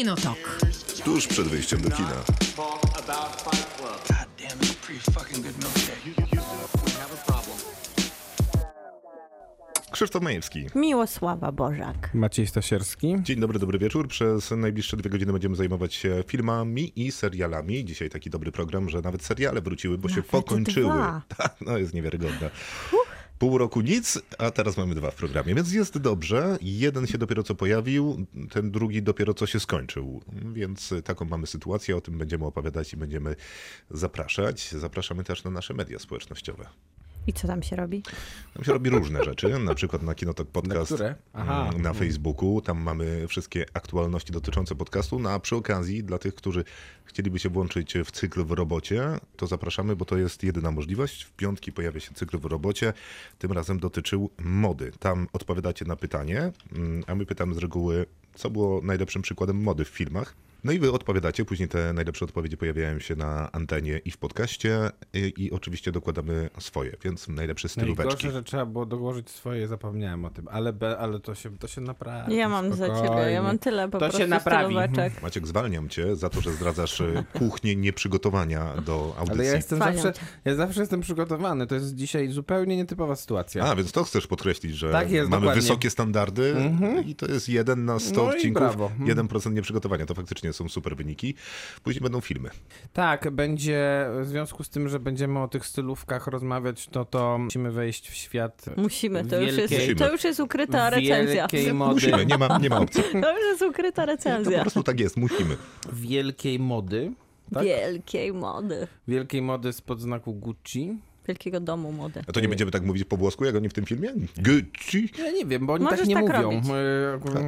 Kinotok. Tuż przed wyjściem do kina. Krzysztof Majewski. Miłosława Bożak. Maciej Stasierski. Dzień dobry, dobry wieczór. Przez najbliższe dwie godziny będziemy zajmować się filmami i serialami. Dzisiaj taki dobry program, że nawet seriale wróciły, bo się Nawet pokończyły. dwa. No jest niewiarygodne. Pół roku nic, a teraz mamy dwa w programie, więc jest dobrze. Jeden się dopiero co pojawił, ten drugi dopiero co się skończył. Więc taką mamy sytuację, o tym będziemy opowiadać i będziemy zapraszać. Zapraszamy też na nasze media społecznościowe. I co tam się robi? Tam się robi różne rzeczy, na przykład na Kinotok Podcast, Na mm, na Facebooku. Tam mamy wszystkie aktualności dotyczące podcastu. No a przy okazji, dla tych, którzy chcieliby się włączyć w cykl w robocie, to zapraszamy, bo to jest jedyna możliwość. W piątki pojawia się cykl w robocie. Tym razem dotyczył mody. Tam odpowiadacie na pytanie, mm, a my pytamy z reguły, co było najlepszym przykładem mody w filmach. No i wy odpowiadacie, później te najlepsze odpowiedzi pojawiają się na antenie i w podcaście i, i oczywiście dokładamy swoje, więc najlepsze stylóweczki. Najgorsze, że trzeba było dołożyć swoje, zapomniałem o tym, ale, be, ale to, się, to się naprawi. Ja mam za ciebie, spokojnie. ja mam tyle po To się prostu naprawi. stylóweczek. Maciek, zwalniam cię za to, że zdradzasz e, kuchnię nieprzygotowania do audycji. Ale ja jestem Zwalniam zawsze, cię. ja zawsze jestem przygotowany. To jest dzisiaj zupełnie nietypowa sytuacja. A, więc to chcesz podkreślić, że Tak jest, mamy dokładnie. wysokie standardy i to jest jeden na 100 No odcinków, brawo. Mhm. 1% nieprzygotowania. To faktycznie są super wyniki. Później będą filmy. Tak, będzie, w związku z tym, że będziemy o tych stylówkach rozmawiać, to to musimy wejść w świat Musimy, to już, wielkiej, jest, to już jest ukryta recenzja. mody. Musimy, nie ma, nie ma opcji. To już jest ukryta To po recenzja. prostu tak jest, musimy. Wielkiej mody. Tak? Wielkiej mody. Wielkiej mody spod znaku Gucci. Wielkiego domu mody. A to nie będziemy tak mówić po włosku, jak oni w tym filmie? Gucci. Ja nie wiem, bo oni Możesz tak nie tak mówią. robić.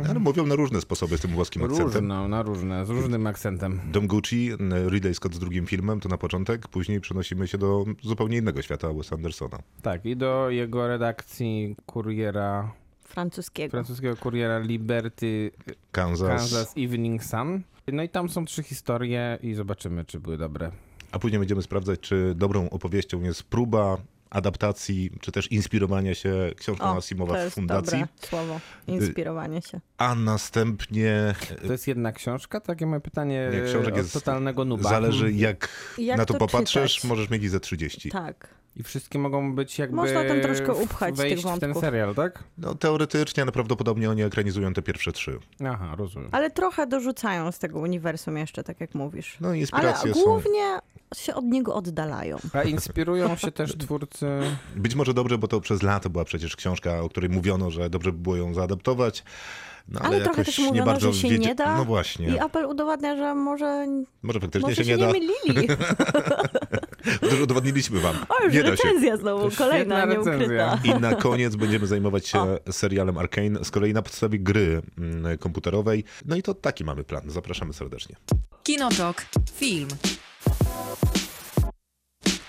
E, Ale mówią na różne sposoby z tym włoskim akcentem. Różno, na różne, z różnym akcentem. Dom Gucci, Ridley Scott z drugim filmem, to na początek. Później przenosimy się do zupełnie innego świata Wes Andersona. Tak, i do jego redakcji kuriera, Francuskiego. francuskiego kuriera Liberty Kansas. Kansas Evening Sun. No i tam są trzy historie i zobaczymy, czy były dobre. A później będziemy sprawdzać, czy dobrą opowieścią jest próba adaptacji, czy też inspirowania się książką O, Asimowa to w jest fundacji. dobre słowo. Inspirowanie się. A następnie To jest jedna książka? Takie moje pytanie Nie, książek od jest- totalnego nuba. zależy jak, Jak na to, to popatrzysz, czytać? możesz mieć i ze 30. Tak. I wszystkie mogą być jakby Można tam troszkę upchać wejść tych w ten wątków. serial, tak? No teoretycznie, ale prawdopodobnie oni ekranizują te pierwsze trzy. Aha, rozumiem. Ale trochę dorzucają z tego uniwersum jeszcze, tak jak mówisz. No Ale inspiracje są... się od niego oddalają. A inspirują się też twórcy... Być może dobrze, bo to przez lata była przecież książka, o której mówiono, że dobrze by było ją zaadaptować. No, ale, Ale, trochę jakoś też nie mówiono, bardzo że się wiedzie- nie da. No właśnie. I Apple udowadnia, że może, Może faktycznie może się nie da. mylili. Dużo udowodniliśmy wam. O, już nie da się. recenzja znowu, To kolejna, nieukryta. I na koniec będziemy zajmować się serialem Arkane, z kolei na podstawie gry mm, komputerowej. No i to taki mamy plan. Zapraszamy serdecznie. Kinotok. Film.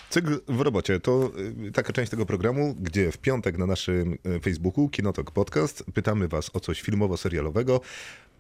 Cykl w robocie to y, taka część tego programu, gdzie w piątek na naszym y, Facebooku Kinotok Podcast pytamy was o coś filmowo-serialowego.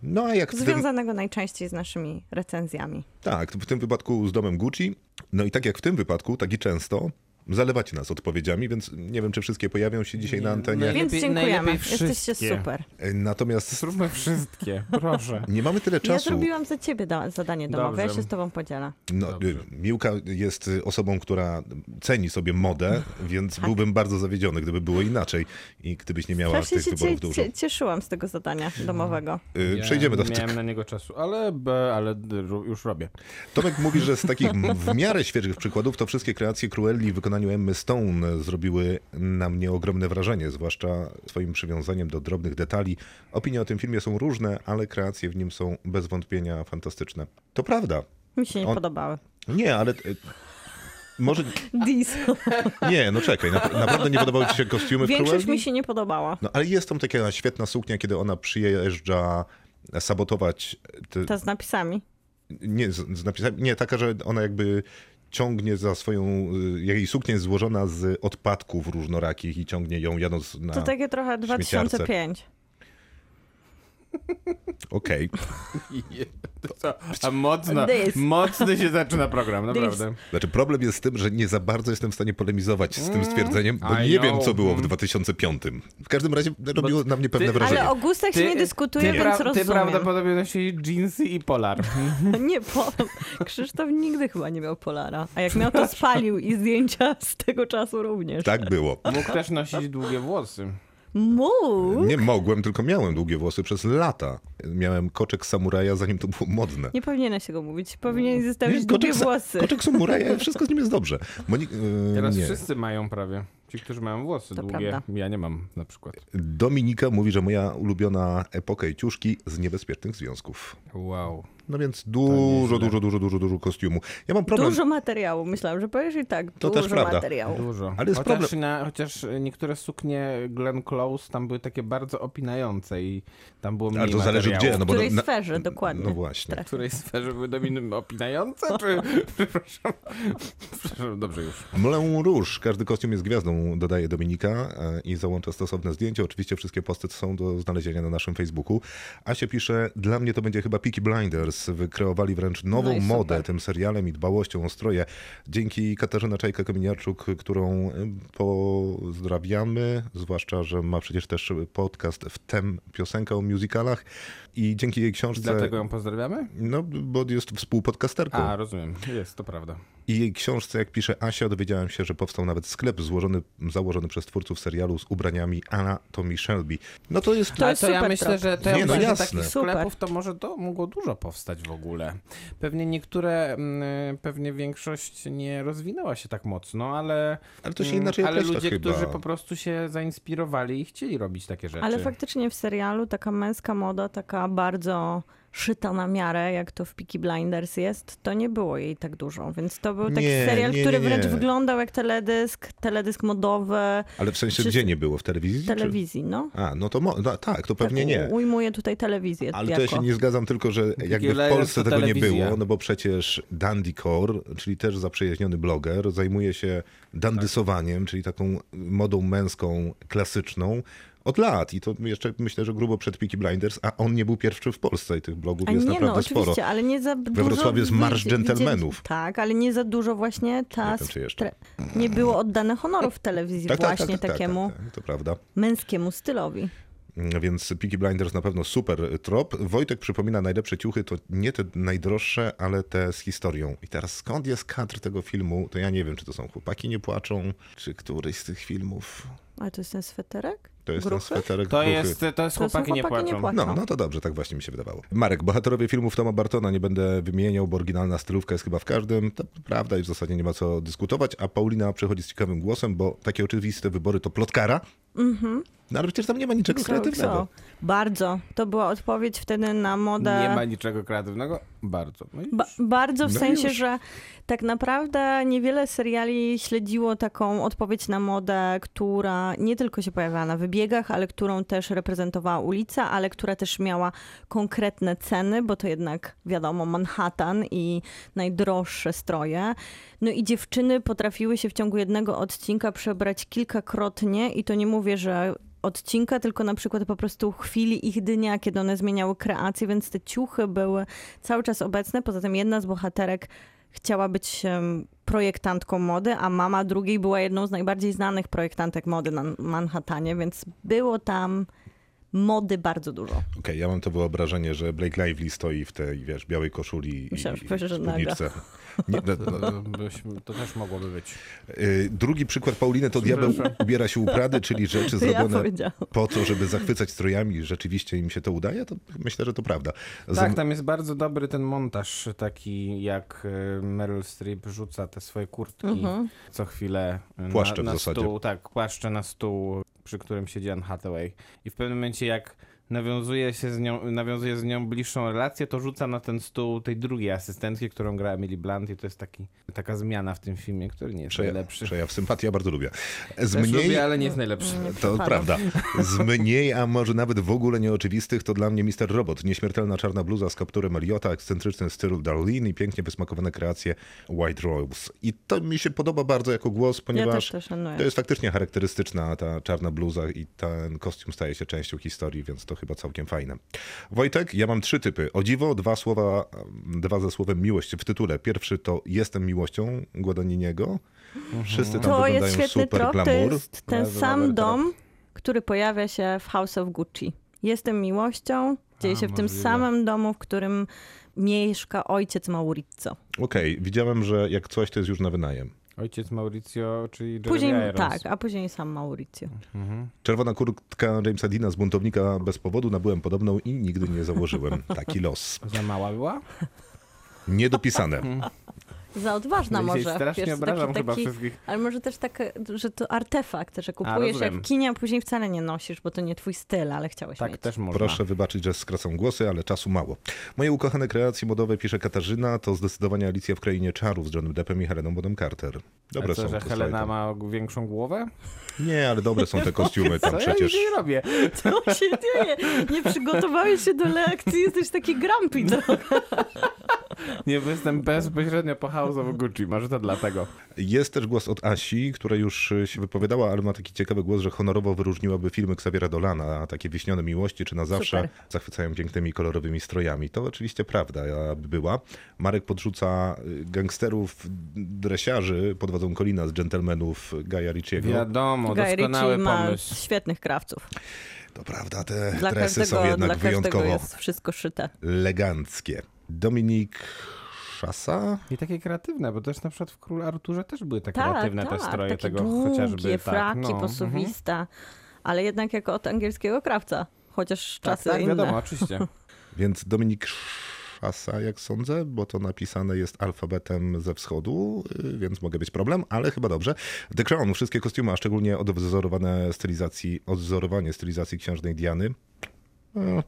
No a jak w tym, Związanego najczęściej z naszymi recenzjami. tak, w tym wypadku z domem Gucci. No i tak jak w tym wypadku, tak i często zalewacie nas odpowiedziami, więc nie wiem, czy wszystkie pojawią się dzisiaj na antenie. Najlepiej- Więc dziękujemy. najlepiej Jesteście wszystkie. super. Y, Natomiast Zróbmy wszystkie, proszę. nie mamy tyle Ja czasu. zrobiłam za ciebie da- zadanie domowe, ja Dobrze. się z tobą podzielę. No, y, Miłka jest osobą, która ceni sobie modę, więc Tak. byłbym bardzo zawiedziony, gdyby było inaczej i gdybyś nie miała Strasznie tych się wyborów cie, dużo. cie, cieszyłam z tego zadania domowego. Y, Ja Przejdziemy do nie miałem na niego czasu, ale, b- ale d- ru- już robię. Tomek mówi, że z takich w miarę świeżych przykładów to wszystkie kreacje Cruelli w wykonaniu Emmy Stone zrobiły na mnie ogromne wrażenie, zwłaszcza swoim przywiązaniem do drobnych detali. Opinie o tym filmie są różne, ale kreacje w nim są bez wątpienia fantastyczne. To prawda. Mi się nie On- podobały. Nie, ale... y, Może... Dis. Nie, no czekaj, na, naprawdę nie podobały ci się kostiumy w Większość mi się nie podobała. No ale jest tam taka świetna suknia, kiedy ona przyjeżdża sabotować. Te, Ta z napisami. nie, z, z napisami, nie, taka, że ona jakby ciągnie za swoją, y, jej suknia jest złożona z odpadków różnorakich i ciągnie ją jadąc na... To takie trochę śmieciarce. 2005. Okej. Co? A mocno, This. mocny się zaczyna program, naprawdę. Znaczy problem jest z tym, że nie za bardzo jestem w stanie polemizować z tym Mm, stwierdzeniem, bo I nie know. wiem, co było w Mm. 2005. W każdym razie robiło na mnie pewne ty- wrażenie. Ale o gustach się nie dyskutuje, ty, więc ty rozumiem. prawdopodobnie nosisz jeansy i polar. Nie, po... Krzysztof nigdy chyba nie miał Polara. A jak miał, to spalił i zdjęcia z tego czasu również. Tak było. Mógł też nosić długie włosy. Mógł. Nie mogłem, tylko miałem długie włosy przez lata. Miałem koczek samuraja, zanim to było modne. Nie powinieneś tego mówić. Powinien zostawić Nie, długie włosy. koczek samuraja, wszystko z nim jest dobrze. Monik, yy, Teraz nie. wszyscy mają prawie. Ci, którzy mają włosy To długie. prawda. Ja nie mam na przykład. Dominika mówi, że moja ulubiona epoka i ciuszki z niebezpiecznych związków. Wow. No więc dużo, dużo, dużo, dużo, dużo kostiumu. Ja mam problem. Dużo materiału. Myślałam, że powiesz i tak. To dużo też prawda. materiału. Dużo. Ale jest chociaż, problem- na, chociaż niektóre suknie Glenn Close tam były takie bardzo opinające i tam było mniej Ale to zależy materiału. gdzie. No W bo której na- sferze, dokładnie. No właśnie. W której sferze były dominy opinające? Czy... Przepraszam. Przepraszam. Dobrze już. Moulin Rouge, każdy kostium jest gwiazdą, dodaje Dominika e, i załącza stosowne zdjęcie. Oczywiście wszystkie posty są do znalezienia na naszym Facebooku. Asia pisze, dla mnie to będzie chyba Peaky Blinders. Wykreowali wręcz nową No modę super. tym serialem i dbałością o stroje. Dzięki Katarzyna Czajka-Kominiarczuk, którą e, pozdrawiamy, zwłaszcza, że ma przecież też podcast w tem piosenka o musicalach i dzięki jej książce... Dlatego ją pozdrawiamy? No, bo jest współpodcasterką. A, rozumiem. Jest, to prawda. I jej książce, jak pisze Asia, dowiedziałem się, że powstał nawet sklep złożony, założony przez twórców serialu z ubraniami Anatomy Shelby. No to jest... To Ale jest to ja super myślę, że to ja Nie, no że jasne. takich sklepów to może to mogło dużo powstać w ogóle. Pewnie niektóre, mm, pewnie większość nie rozwinęła się tak mocno, ale, Ale to się mm, inaczej ale określa ludzie, chyba. którzy po prostu się zainspirowali i chcieli robić takie rzeczy. Ale faktycznie w serialu taka męska moda, taka bardzo szyta na miarę, jak to w Peaky Blinders jest, to nie było jej tak dużo. Więc to był taki Nie, serial, nie, który nie, nie. wręcz wyglądał jak teledysk, teledysk modowy Ale w sensie, Wszyscy- gdzie nie było? W telewizji? w czy- telewizji, no. A, no to mo- no, tak, to pewnie tak, nie. Ujmuję tutaj telewizję Ale jako. to ja się nie zgadzam, tylko że jakby w Polsce tego nie telewizja. było, no bo przecież Dandy Core, czyli też zaprzyjaźniony bloger, zajmuje się dandysowaniem, czyli taką modą męską, klasyczną od lat. I to jeszcze myślę, że grubo przed Peaky Blinders, a on nie był pierwszy w Polsce i tych blogów A jest nie, naprawdę no sporo. oczywiście, ale nie za dużo... Wrocławiu jest Marsz Dżentelmenów. Tak, ale nie za dużo właśnie ta... Nie wiem, Nie było oddane honoru w telewizji Tak, tak, właśnie tak, tak, takiemu tak, tak, to prawda. męskiemu stylowi. Mm, Więc Peaky Blinders na pewno super trop. Wojtek przypomina, najlepsze ciuchy to nie te najdroższe, ale te z historią. I teraz skąd jest kadr tego filmu, to ja nie wiem, czy to są Chłopaki nie płaczą, czy któryś z tych filmów. Ale to jest ten sweterek? To jest Gruchy? ten sweterek To gruchy. jest, to jest To są chłopaki, nie chłopaki nie płaczą. płaczą. No, no to dobrze, tak właśnie mi się wydawało. Marek, bohaterowie filmów Toma Bartona nie będę wymieniał, bo oryginalna stylówka jest chyba w każdym. To prawda i w zasadzie nie ma co dyskutować. A Paulina przechodzi z ciekawym głosem, bo takie oczywiste wybory to plotkara. No ale przecież tam nie ma niczego Co, kreatywnego. Bardzo. To była odpowiedź wtedy na modę. Nie ma niczego kreatywnego? Bardzo. No Ba- bardzo w No sensie, już. że tak naprawdę niewiele seriali śledziło taką odpowiedź na modę, która nie tylko się pojawiała na wybiegach, ale którą też reprezentowała ulica, ale która też miała konkretne ceny, bo to jednak wiadomo Manhattan i najdroższe stroje. No i dziewczyny potrafiły się w ciągu jednego odcinka przebrać kilkakrotnie i to nie mówię, że odcinka, tylko na przykład po prostu chwili ich dnia, kiedy one zmieniały kreację, więc te ciuchy były cały czas obecne. Poza tym jedna z bohaterek chciała być projektantką mody, a mama drugiej była jedną z najbardziej znanych projektantek mody na Manhattanie, więc było tam mody bardzo dużo. Okej, ja mam to wyobrażenie, że Blake Lively stoi w tej, wiesz, białej koszuli Myślałam, i, i spódniczce. Nie, no, no, to, też mogłoby być. y, Drugi przykład Pauliny to diabeł ubiera się u Prady, czyli rzeczy ja zrobione powiedziałam. po to, żeby zachwycać strojami i rzeczywiście im się to udaje, to myślę, że to prawda. Zam- Tak, tam jest bardzo dobry ten montaż taki, jak y, Meryl Streep rzuca te swoje kurtki Mhm. co chwilę Płaszcze na, w na zasadzie. stół, tak, płaszcze na stół, przy którym siedzi Anne Hathaway. I w pewnym momencie jak nawiązuje się z nią, nawiązuje z nią bliższą relację, to rzuca na ten stół tej drugiej asystentki, którą gra Emily Blunt i to jest taki, taka zmiana w tym filmie, który nie jest Przejaw, najlepszy. przejaw sympatii, ja bardzo lubię. Z Też mniej, lubię, ale nie jest najlepszy. To prawda, z mniej, a może nawet w ogóle nieoczywistych, to dla mnie Mister Robot. Nieśmiertelna czarna bluza z kapturem Eliota, ekscentryczny styl Darlene i pięknie wysmakowane kreacje White Rose. I to mi się podoba bardzo jako głos, Ja ponieważ też to to jest faktycznie charakterystyczna ta czarna bluza i ten kostium staje się częścią historii, więc to chyba całkiem fajne. Wojtek, ja mam trzy typy. O dziwo, dwa słowa, dwa ze słowem miłość w tytule. Pierwszy to Jestem miłością Guadagniniego. Wszyscy tam To wyglądają jest świetny super trop, to glamour. jest ten Bardzo sam dom, który pojawia się w House of Gucci. Jestem miłością, dzieje A, się w tym możliwe. samym domu, w którym mieszka ojciec Maurizio. Okej, widziałem, że jak coś, to jest już na wynajem. Ojciec Mauricio, czyli Jeremy Później, Irons. tak, a później sam Maurizio. Mhm. Czerwona kurtka Jamesa Dina z buntownika bez powodu nabyłem podobną i nigdy nie założyłem. Taki los. Za mała była? Niedopisane. Za odważna Ja może. strasznie wiesz, obrażam taki, chyba taki, wszystkich. ale może też tak, że to artefakt, że kupujesz rozumiem. jak w kinie, a później wcale nie nosisz, bo to nie twój styl, ale chciałeś Tak mieć. też można. Proszę wybaczyć, że skracam głosy, ale czasu mało. Moje ukochane kreacje modowe, pisze Katarzyna, to zdecydowanie Alicja w Krainie Czarów z Johnem Deppem i Heleną Bonham Carter. Dobre A co, są że Helena ma większą głowę? Nie, ale dobre są te kostiumy tam Co przecież. ja dzisiaj robię? Co się dzieje? Nie przygotowałeś się do lekcji, jesteś taki grumpy. trochę. Nie, bo jestem bezpośrednio po House of Gucci, może to dlatego. Jest też głos od Asi, która już y, się wypowiadała, ale ma taki ciekawy głos, że honorowo wyróżniłaby filmy Xaviera Dolana, a takie Wiśnione Miłości czy Na Zawsze Super. zachwycają pięknymi, kolorowymi strojami. To oczywiście prawda by była. Marek podrzuca y, gangsterów, dresiarzy pod wodzą Colina z Gentlemanów Gaja Ricciego. Wiadomo, Guy doskonały Ritchie ma pomysł. świetnych krawców. To prawda, te Dla dresy każdego, są jednak dla każdego wyjątkowo jest wszystko szyte. eleganckie. Dominik Szasa? I takie kreatywne, bo też na przykład w Król Arturze też były takie Tak, kreatywne tak, te stroje takie tego długie, chociażby. fraki, tak, no. posuwiste, ale jednak jako od angielskiego krawca, chociaż Tak, czasy tak, inne. wiadomo, oczywiście. Więc Dominik Szasa, jak sądzę, bo to napisane jest alfabetem ze wschodu, y, więc mogę być problem, ale chyba dobrze. The Crown, wszystkie kostiumy, a szczególnie odwzorowane stylizacji, odwzorowanie stylizacji księżnej Diany. No,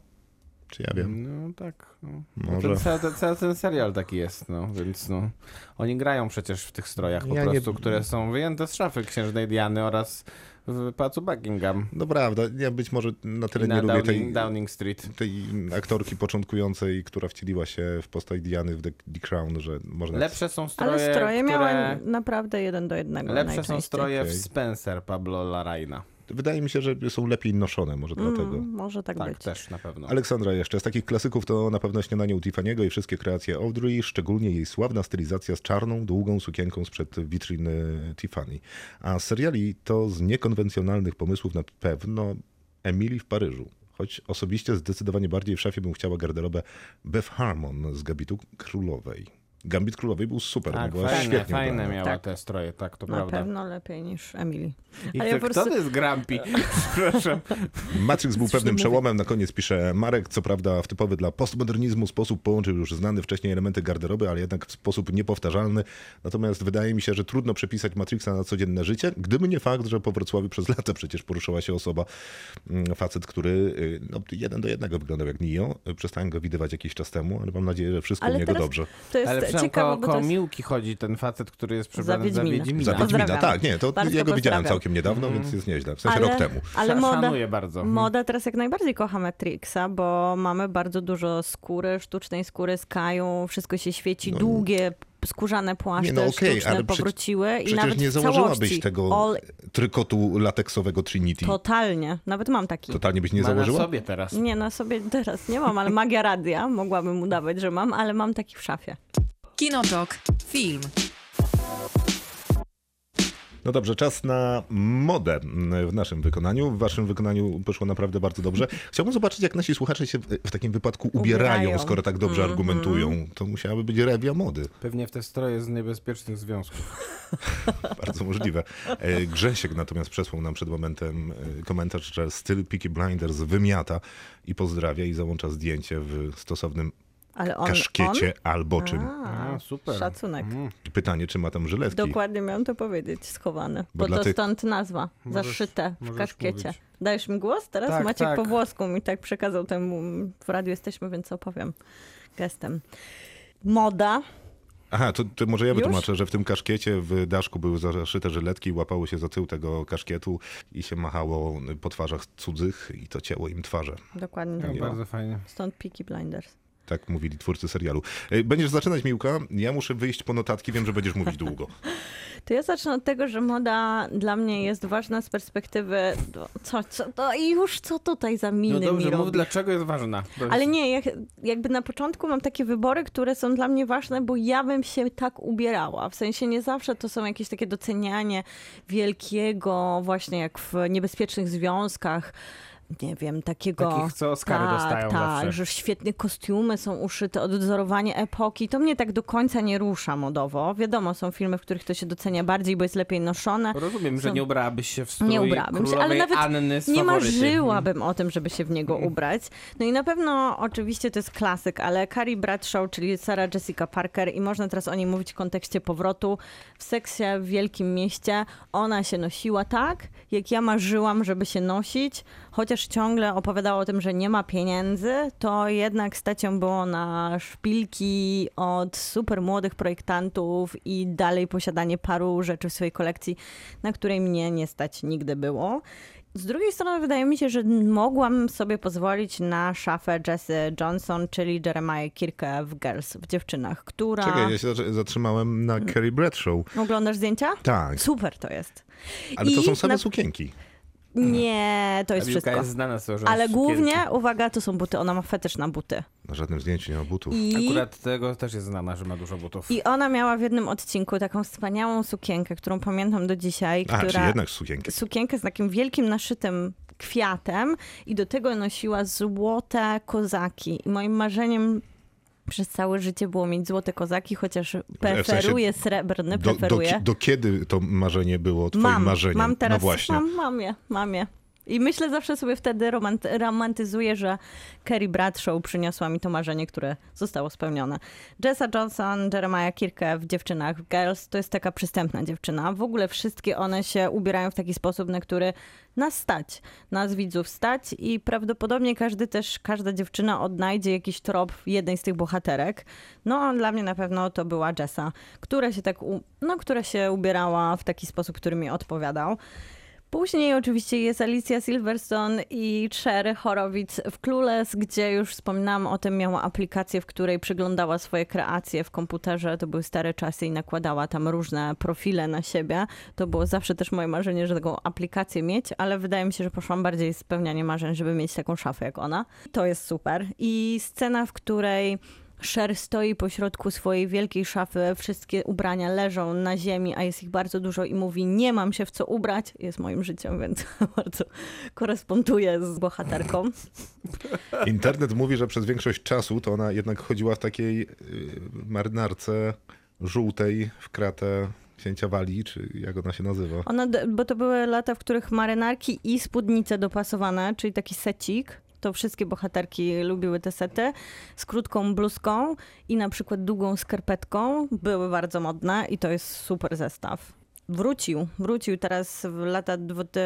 czy ja wiem. No tak. No. Może. Ten, cały, ten, ten serial taki jest, no, więc no. Oni grają przecież w tych strojach po Ja nie- prostu, które są wyjęte z szafy księżnej Diany oraz w pałacu Buckingham. No prawda, ja być może na tyle I nie na lubię Downing, tej, Downing Street. tej aktorki początkującej, która wcieliła się w postać Diany w The, The Crown, że można... Lepsze są stroje, Ale stroje które... miały naprawdę jeden do jednego Lepsze są stroje Okej. w Spencer Pablo Larraina. Wydaje mi się, że są lepiej noszone, może dlatego. Mm, może tak, Tak, być. też na pewno. Aleksandra jeszcze. Z takich klasyków to na pewno śniadanie u Tiffany'ego i wszystkie kreacje Audrey, szczególnie jej sławna stylizacja z czarną, długą sukienką sprzed witryny Tiffany. A z seriali to z niekonwencjonalnych pomysłów na pewno Emily w Paryżu. Choć osobiście zdecydowanie bardziej w szafie bym chciała garderobę Beth Harmon z Gabitu Królowej. Gambit Królowej był super, tak, była fajne, świetnie fajne ubrana. miała Tak. te stroje, tak, to Na prawda. pewno lepiej niż Emily. I Ale kto, ja po kto prostu- to jest Grumpy? Przepraszam. Matrix był pewnym przełomem, na koniec pisze Marek, co prawda w typowy dla postmodernizmu sposób połączył już znane wcześniej elementy garderoby, ale jednak w sposób niepowtarzalny. Natomiast wydaje mi się, że trudno przepisać Matrixa na codzienne życie, gdyby nie fakt, że po Wrocławiu przez lata przecież poruszała się osoba, mm, facet, który y, no, jeden do jednego wyglądał jak Nio. Przestałem go widywać jakiś czas temu, ale mam nadzieję, że wszystko Ale u niego dobrze. To jest Ale przecież ciekawe, koło jest... Miłki chodzi ten facet, który jest przebrany za Wiedźmina. Wiedźmina. Za Wiedźmina, tak, nie, to Bardzo ja go widziałem całkiem niedawno, Mhm. więc jest nieźle. W sensie ale, rok temu. Ale moda, Szanuję bardzo. moda teraz jak najbardziej kocha Matrixa, bo mamy bardzo dużo skóry, sztucznej skóry z Kaju, wszystko się świeci, No, długie skórzane płaszcze Nie, no okej, sztuczne ale przecież- powróciły i Przecież nawet nie założyłabyś całości. tego All, trykotu lateksowego Trinity. totalnie, nawet mam taki. Totalnie byś nie Ma na założyła? sobie teraz. Nie, na sobie teraz nie mam, ale magia radia, mogłabym udawać, że mam, ale mam taki w szafie. Kinotok. Film. No dobrze, czas na modę w naszym wykonaniu. W waszym wykonaniu poszło naprawdę bardzo dobrze. Chciałbym zobaczyć, jak nasi słuchacze się w, w takim wypadku ubierają, Ubierają. skoro tak dobrze Mhm. argumentują. To musiałaby być rewia mody. Pewnie w te stroje z niebezpiecznych związków. Bardzo możliwe. E, Grzesiek natomiast przesłał nam przed momentem e, komentarz, że styl Peaky Blinders wymiata i pozdrawia i załącza zdjęcie w stosownym Ale on, kaszkiecie albo on? czym. A, A, super. Szacunek. Mm. Pytanie, czy ma tam żyletki? Dokładnie miałam to powiedzieć, schowane. Bo to tych- stąd nazwa, Możesz- zaszyte w kaszkiecie. mówić. Dajesz mi głos? Teraz Tak, Maciek tak. po włosku mi tak przekazał temu, w radiu jesteśmy, więc opowiem gestem. Moda, Aha, to, to może ja Już? wytłumaczę, że w tym kaszkiecie w daszku były zaszyte żyletki, łapało się za tył tego kaszkietu i się machało po twarzach cudzych i to cięło im twarze. dokładnie tak bardzo fajnie. Stąd Peaky Blinders. Tak mówili twórcy serialu. E, Będziesz zaczynać, Miłka? Ja muszę wyjść po notatki, wiem, że będziesz mówić długo. To ja zacznę od tego, że moda dla mnie jest ważna z perspektywy. no, Co, co to i już co tutaj za miny No dobrze, mi mów dlaczego jest ważna. Jest- Ale nie, jak, jakby na początku mam takie wybory, które są dla mnie ważne, bo ja bym się tak ubierała. W sensie nie zawsze to są jakieś takie docenianie wielkiego, właśnie jak w niebezpiecznych związkach. Nie wiem, takiego. Takich, co Oscary tak, dostają tak, zawsze. że świetne kostiumy są uszyte, odwzorowanie epoki. To mnie tak do końca nie rusza modowo. Wiadomo, są filmy, w których to się docenia bardziej, bo jest lepiej noszone. Rozumiem, że są- nie ubrałabyś się w strój Nie ubrałabym się, ale nawet Anny z nie marzyłabym o tym, żeby się w niego ubrać. No i na pewno oczywiście to jest klasyk, ale Carrie Bradshaw, czyli Sarah Jessica Parker i można teraz o niej mówić w kontekście powrotu w seksie w wielkim mieście. Ona się nosiła tak, jak ja marzyłam, żeby się nosić, chociaż ciągle opowiadała o tym, że nie ma pieniędzy, to jednak stać było na szpilki od super młodych projektantów i dalej posiadanie paru rzeczy w swojej kolekcji, na której mnie nie stać nigdy było. Z drugiej strony wydaje mi się, że mogłam sobie pozwolić na szafę Jessie Johnson, czyli Jeremiah Kirkę w Girls, w Dziewczynach, która... Czekaj, ja się zatr- zatrzymałem na Carrie Bradshaw. Oglądasz zdjęcia? Tak, Super to jest. ale to I są same na- sukienki. Nie, to jest wszystko. jest znana z Ale głównie, sukienki. uwaga, to są buty. Ona ma fetysz na buty. Na żadnym zdjęciu nie ma butów. I... Akurat tego też jest znana, że ma dużo butów. I ona miała w jednym odcinku taką wspaniałą sukienkę, którą pamiętam do dzisiaj, A, czy która jednak sukienki. sukienkę z takim wielkim naszytym kwiatem i do tego nosiła złote kozaki. I moim marzeniem przez całe życie było mieć złote kozaki, chociaż preferuję srebrny, Do, do, preferuję. do kiedy to marzenie było twoim mam, marzeniem? mam teraz, no właśnie. mam, mam je, mam je. I myślę zawsze sobie wtedy romanty- romantyzuję, że Carrie Bradshaw przyniosła mi to marzenie, które zostało spełnione. Jessa Johnson, Jeremiah Kirke w Dziewczynach Girls to jest taka przystępna dziewczyna. W ogóle wszystkie one się ubierają w taki sposób, na który nas stać, nas widzów stać i prawdopodobnie każdy też, każda dziewczyna odnajdzie jakiś trop jednej z tych bohaterek. No dla mnie na pewno to była Jessa, która się tak, no, która się ubierała w taki sposób, który mi odpowiadał. Później oczywiście jest Alicja Silverstone i Cher Horowitz w Clueless, gdzie już wspominałam o tym, miała aplikację, w której przyglądała swoje kreacje w komputerze. To były stare czasy i nakładała tam różne profile na siebie. To było zawsze też moje marzenie, że taką aplikację mieć, ale wydaje mi się, że poszłam bardziej spełnianie marzeń, żeby mieć taką szafę jak ona. To jest super. I scena, w której Cher stoi pośrodku swojej wielkiej szafy, wszystkie ubrania leżą na ziemi, a jest ich bardzo dużo i mówi nie mam się w co ubrać, jest moim życiem, więc bardzo koresponduję z bohaterką. Internet mówi, że przez większość czasu to ona jednak chodziła w takiej y, marynarce żółtej w kratę księcia Walii, czy jak ona się nazywa. Ona, bo to były lata, w których marynarki i spódnice dopasowane, czyli taki secik, to wszystkie bohaterki lubiły te sety, z krótką bluzką i na przykład długą skarpetką, były bardzo modne i to jest super zestaw. Wrócił, wrócił teraz w lata, ty,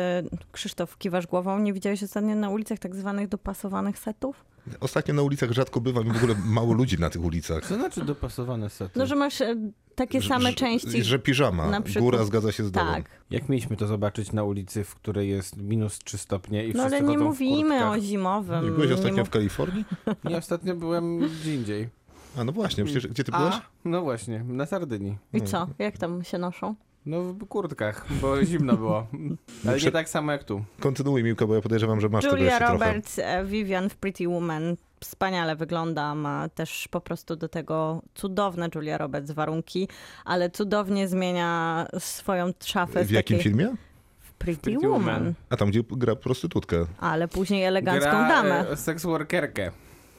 Krzysztof, kiwasz głową, nie widziałeś ostatnio na ulicach tak zwanych dopasowanych setów? Ostatnio na ulicach rzadko bywam i w ogóle mało ludzi na tych ulicach. Co znaczy dopasowane sety? No, że masz e, takie same że- części. Że piżama, na przykład. góra zgadza się z dołem. Tak, Jak mieliśmy to zobaczyć na ulicy, w której jest minus 3 stopnie i no wszyscy ale nie mówimy o zimowym. Nie byłeś nie ostatnio mów- w Kalifornii? Nie, ostatnio byłem gdzie indziej. A no właśnie, przecież gdzie ty byłeś? A, no właśnie, na Sardynii. I co? Jak tam się noszą? No w kurtkach, bo zimno było. Ale Prze- nie tak samo jak tu. Kontynuuj Miłka, bo ja podejrzewam, że masz tego Julia jeszcze trochę. Roberts, e, Vivian w Pretty Woman wspaniale wygląda, ma też po prostu do tego cudowne Julia Roberts warunki, ale cudownie zmienia swoją szafę W jakim takiej filmie? w Pretty, Pretty Woman, Woman. A tam, gdzie gra prostytutkę. ale później elegancką Gra damę. e, sex workerkę.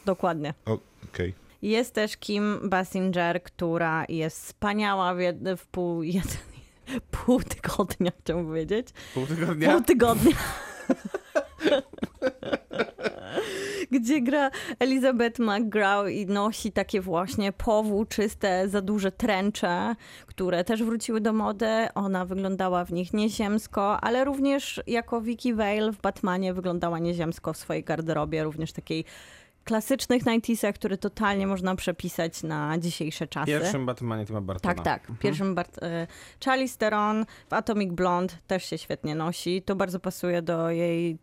Dokładnie. Okej. Jest też Kim Basinger, która jest wspaniała w, jed- w pół, jeden, pół tygodnia, chciałbym powiedzieć. Pół tygodnia. Pół tygodnia. Gdzie gra Elizabeth McGraw i nosi takie właśnie powłóczyste, za duże tręcze, które też wróciły do mody. Ona wyglądała w nich nieziemsko, ale również jako Vicky Vale w Batmanie wyglądała nieziemsko w swojej garderobie, również takiej klasycznych 90 które totalnie można przepisać na dzisiejsze czasy. Pierwszym Batmanie Tima Bartona. Tak, tak. Pierwszym Bart- y, Charlize Theron w Atomic Blonde też się świetnie nosi. To bardzo pasuje do jej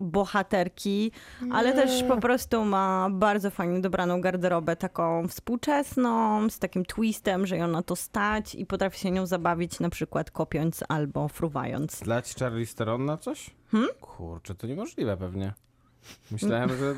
bohaterki, ale też po prostu ma bardzo fajnie dobraną garderobę, taką współczesną, z takim twistem, że ją na to stać i potrafi się nią zabawić, na przykład kopiąc albo fruwając. Dlać Charlie Theron na coś? Hmm? Kurczę, to niemożliwe pewnie. Myślałem, że...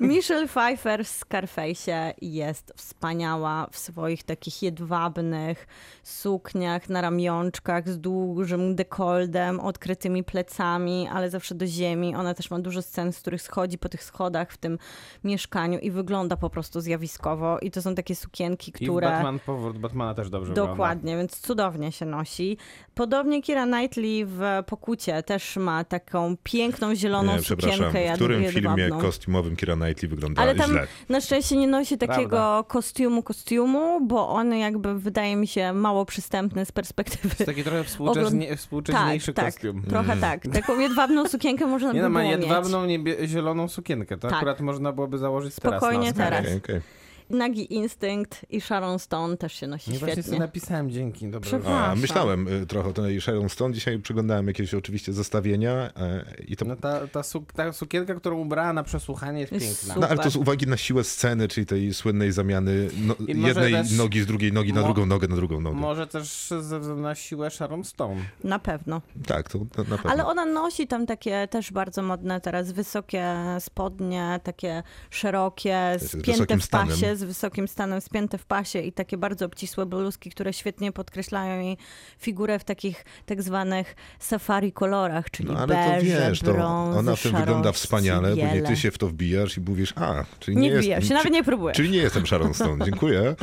Michelle Pfeiffer w Scarface jest wspaniała w swoich takich jedwabnych sukniach na ramionczkach z dużym dekoldem, odkrytymi plecami, ale zawsze do ziemi. Ona też ma dużo scen, z których schodzi po tych schodach w tym mieszkaniu i wygląda po prostu zjawiskowo. I to są takie sukienki, I które... Batman powrót Batmana też dobrze wygląda. Dokładnie, więc cudownie się nosi. Podobnie Kira Knightley w Pokucie też ma taką piękną zieloną Nie, przepraszam. W którym filmie jedwabną. kostiumowym Kira Knightley wygląda Ale tam źle? na szczęście nie nosi takiego Prawda. kostiumu kostiumu, bo on jakby wydaje mi się mało przystępny z perspektywy. To taki trochę współcześnie, współcześniejszy tak, kostium. tak, trochę tak. Taką jedwabną sukienkę można Nie by no, ma było mieć. jedwabną zieloną sukienkę. To Tak. akurat można byłoby założyć Spokojnie teraz. Oscary. teraz. Okej, okej. Nagi Instynkt i Sharon Stone też się nosi Nie właśnie sobie świetnie. napisałem dzięki. Dobra. A, myślałem y, trochę o tej Sharon Stone. Dzisiaj przeglądałem jakieś oczywiście zestawienia e, i to... No ta, ta, suk- ta sukienka, którą ubrała na przesłuchanie jest Jest piękna. super. No, ale to z uwagi na siłę sceny, czyli tej słynnej zamiany no, jednej też- nogi z drugiej nogi na Mo- drugą nogę na drugą nogę. Może też ze względu na siłę Sharon Stone. Na pewno. Tak, to na, na pewno. Ale ona nosi tam takie też bardzo modne teraz wysokie spodnie, takie szerokie, spięte w pasie, stanem. Z wysokim stanem, spięte w pasie i takie bardzo obcisłe bluzki, które świetnie podkreślają jej figurę w takich tak zwanych safari kolorach, czyli No ale to beże, wiesz, to ona w tym wygląda wspaniale, później biele. ty się w to wbijasz i mówisz, a, czyli nie, Nie jest, wbijam się, czy- nawet nie próbuję. Czyli nie jestem Sharon Stone, dziękuję.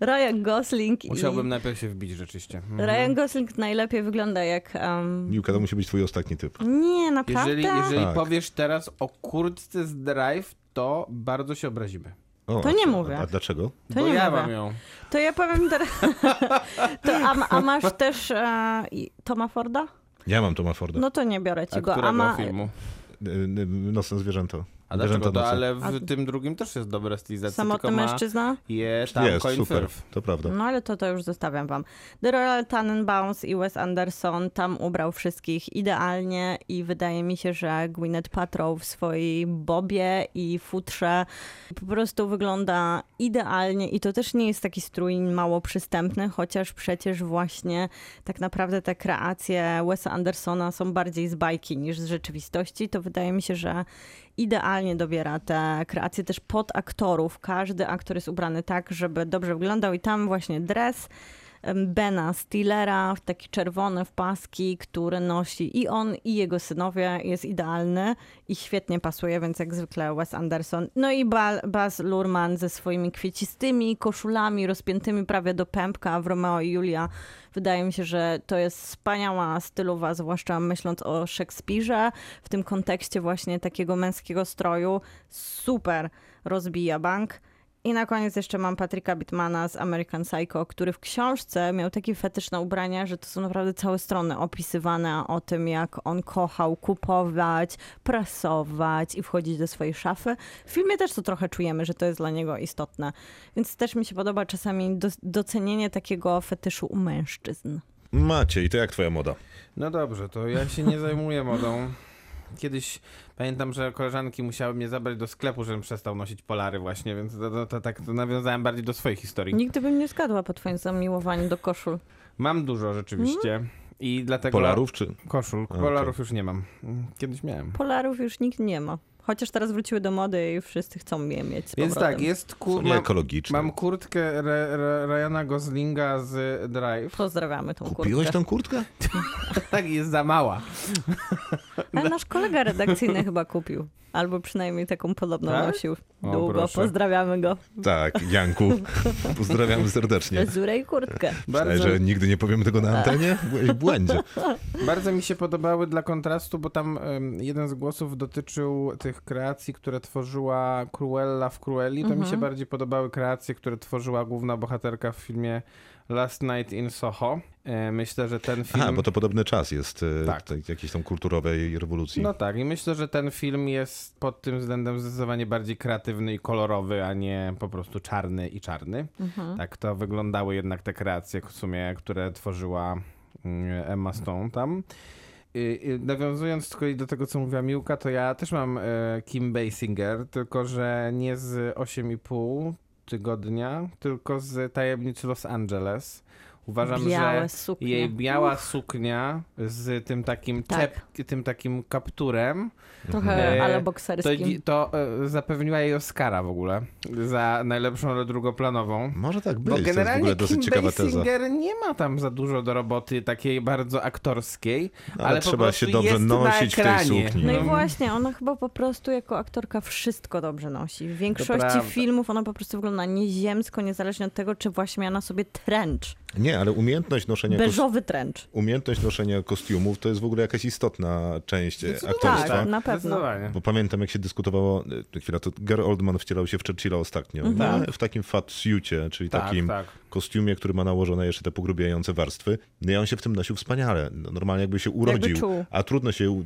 Ryan Gosling Musiałbym i... najpierw się wbić rzeczywiście. Mhm. Ryan Gosling najlepiej wygląda jak... Um... Miłka, to musi być twój ostatni typ. Nie, naprawdę? Jeżeli, jeżeli Tak. powiesz teraz o kurtce z Drive, to bardzo się obrazimy. O, To nie a- mówię. A dlaczego? To Bo nie ja mówię. mam ją. To ja powiem teraz... to, a, a masz też e, Toma Forda? Ja mam Toma Forda. No to nie biorę ci A go. którego A ma... filmu? Y, y, Nocne zwierzęta. A dlaczego to? Ale w A- tym drugim też jest dobra stylizacja. Samotny mężczyzna? Je tam Jest, super, Firth. to prawda. No ale to, to już zostawiam wam. The Royal Tenenbaums i Wes Anderson tam ubrał wszystkich idealnie i wydaje mi się, że Gwyneth Paltrow w swojej bobie i futrze po prostu wygląda idealnie i to też nie jest taki strój mało przystępny, chociaż przecież właśnie tak naprawdę te kreacje Wesa Andersona są bardziej z bajki niż z rzeczywistości, to wydaje mi się, że idealnie dobiera te kreacje też pod aktorów. Każdy aktor jest ubrany tak, żeby dobrze wyglądał i tam właśnie dres Bena Stillera, taki czerwony w paski, który nosi i on, i jego synowie, jest idealny i świetnie pasuje, więc jak zwykle Wes Anderson. No i Ba- Baz Luhrmann ze swoimi kwiecistymi koszulami rozpiętymi prawie do pępka w Romeo i Julia. Wydaje mi się, że to jest wspaniała stylowa, zwłaszcza myśląc o Szekspirze, w tym kontekście właśnie takiego męskiego stroju. Super rozbija bank. I na koniec jeszcze mam Patryka Bitmana z American Psycho, który w książce miał taki fetysz na ubrania, że to są naprawdę całe strony opisywane o tym, jak on kochał kupować, prasować i wchodzić do swojej szafy. W filmie też to trochę czujemy, że to jest dla niego istotne. Więc też mi się podoba czasami do, docenienie takiego fetyszu u mężczyzn. Maciej, to jak twoja moda? No dobrze, to ja się nie zajmuję modą. Kiedyś pamiętam, że koleżanki musiały mnie zabrać do sklepu, żebym przestał nosić polary właśnie, więc to, to, to tak to nawiązałem bardziej do swojej historii. Nigdy bym nie zgadła po twoim zamiłowaniu do koszul. Mam dużo rzeczywiście i dlatego... Polarów czy... Koszul. Polarów już nie mam. Kiedyś miałem. Polarów już nikt nie ma. Chociaż teraz wróciły do mody i wszyscy chcą je mieć Więc tak, jest kur... Mam, mam kurtkę Re, Re, Ryana Goslinga z Drive. Pozdrawiamy tą Kupiłeś kurtkę. tą kurtkę? tak, jest za mała. Ale nasz kolega redakcyjny chyba kupił. Albo przynajmniej taką podobną Tak? nosił. O, Długo. proszę. Pozdrawiamy go. Tak, Janku. Pozdrawiamy serdecznie. Fryzurę i kurtkę. Bardzo, że nigdy nie powiemy tego na antenie? Byłeś w błędzie. bardzo mi się podobały dla kontrastu, bo tam jeden z głosów dotyczył tych kreacji, które tworzyła Cruella w Cruelli. To mi Mhm. się bardziej podobały kreacje, które tworzyła główna bohaterka w filmie Last Night in Soho. E, myślę, że ten film... Aha, bo to podobny czas jest e, Tak. tej, jakiejś tam kulturowej rewolucji. No tak, i myślę, że ten film jest pod tym względem zdecydowanie bardziej kreatywny i kolorowy, a nie po prostu czarny i czarny. Mhm. Tak to wyglądały jednak te kreacje w sumie, które tworzyła mm, Emma Stone tam. Y, Nawiązując kolei do tego, co mówiła Miłka, to ja też mam e, Kim Basinger, tylko że nie z 8,5 tygodnia, tylko z Tajemnic Los Angeles. Uważam, Białe że suknie. jej biała suknia z tym takim Tak. czep, tym takim kapturem, Trochę E, ale to, bokserskim. to e, zapewniła jej Oscara w ogóle za najlepszą rolę drugoplanową. Może tak być, Bo to jest w generalnie ogóle dosyć nie ma tam za dużo do roboty takiej bardzo aktorskiej, Ale ale, po trzeba prostu się dobrze nosić w tej sukni. No i Mm. właśnie, ona chyba po prostu jako aktorka wszystko dobrze nosi. W większości filmów ona po prostu wygląda nieziemsko, niezależnie od tego, czy właśnie miała na sobie trench. Nie, ale umiejętność noszenia. Beżowy trench. umiejętność noszenia kostiumów to jest w ogóle jakaś istotna część Zdecydowanie. aktorstwa. Tak, na pewno. Bo pamiętam, jak się dyskutowało, e, chwila, to Gary Oldman wcielał się w Churchilla ostatnio, Mhm. nie? w takim fat suicie, czyli Tak, takim tak. kostiumie, który ma nałożone jeszcze te pogrubiające warstwy. No i on się w tym nosił wspaniale. No, Normalnie jakby się urodził, czuł. a trudno się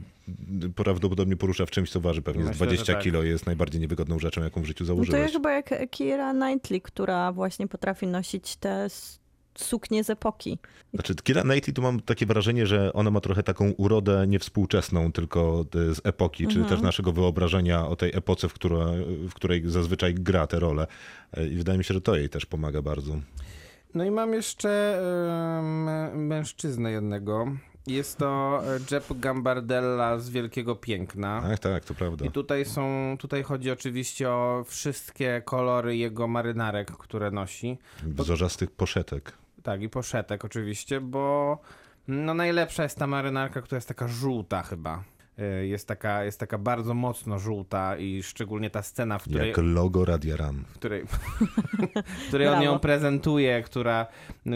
prawdopodobnie porusza w czymś, co waży pewnie z Myślę, że 20 tak. kilo jest najbardziej niewygodną rzeczą, jaką w życiu No to założyłeś. jest chyba jak Kira Knightley, która właśnie potrafi nosić te s- suknie z epoki. Znaczy, Kira Knightley tu mam takie wrażenie, że ona ma trochę taką urodę niewspółczesną, tylko e, z epoki, czy też naszego wyobrażenia o tej epoce, w, która, w której zazwyczaj gra tę rolę. E, I wydaje mi się, że to jej też pomaga bardzo. No i mam jeszcze em, mężczyznę jednego. Jest to e, Jeff Gambardella z Wielkiego Piękna. Tak, tak, to prawda. I tutaj są, tutaj chodzi oczywiście o wszystkie kolory jego marynarek, które nosi. Wzorzastych poszetek. Tak, i poszetek oczywiście, bo no najlepsza jest ta marynarka, która jest taka żółta chyba. Y, Jest taka, jest taka bardzo mocno żółta i szczególnie ta scena, w której, Jak logo Radia Ram. w której, w której on ją prezentuje, która,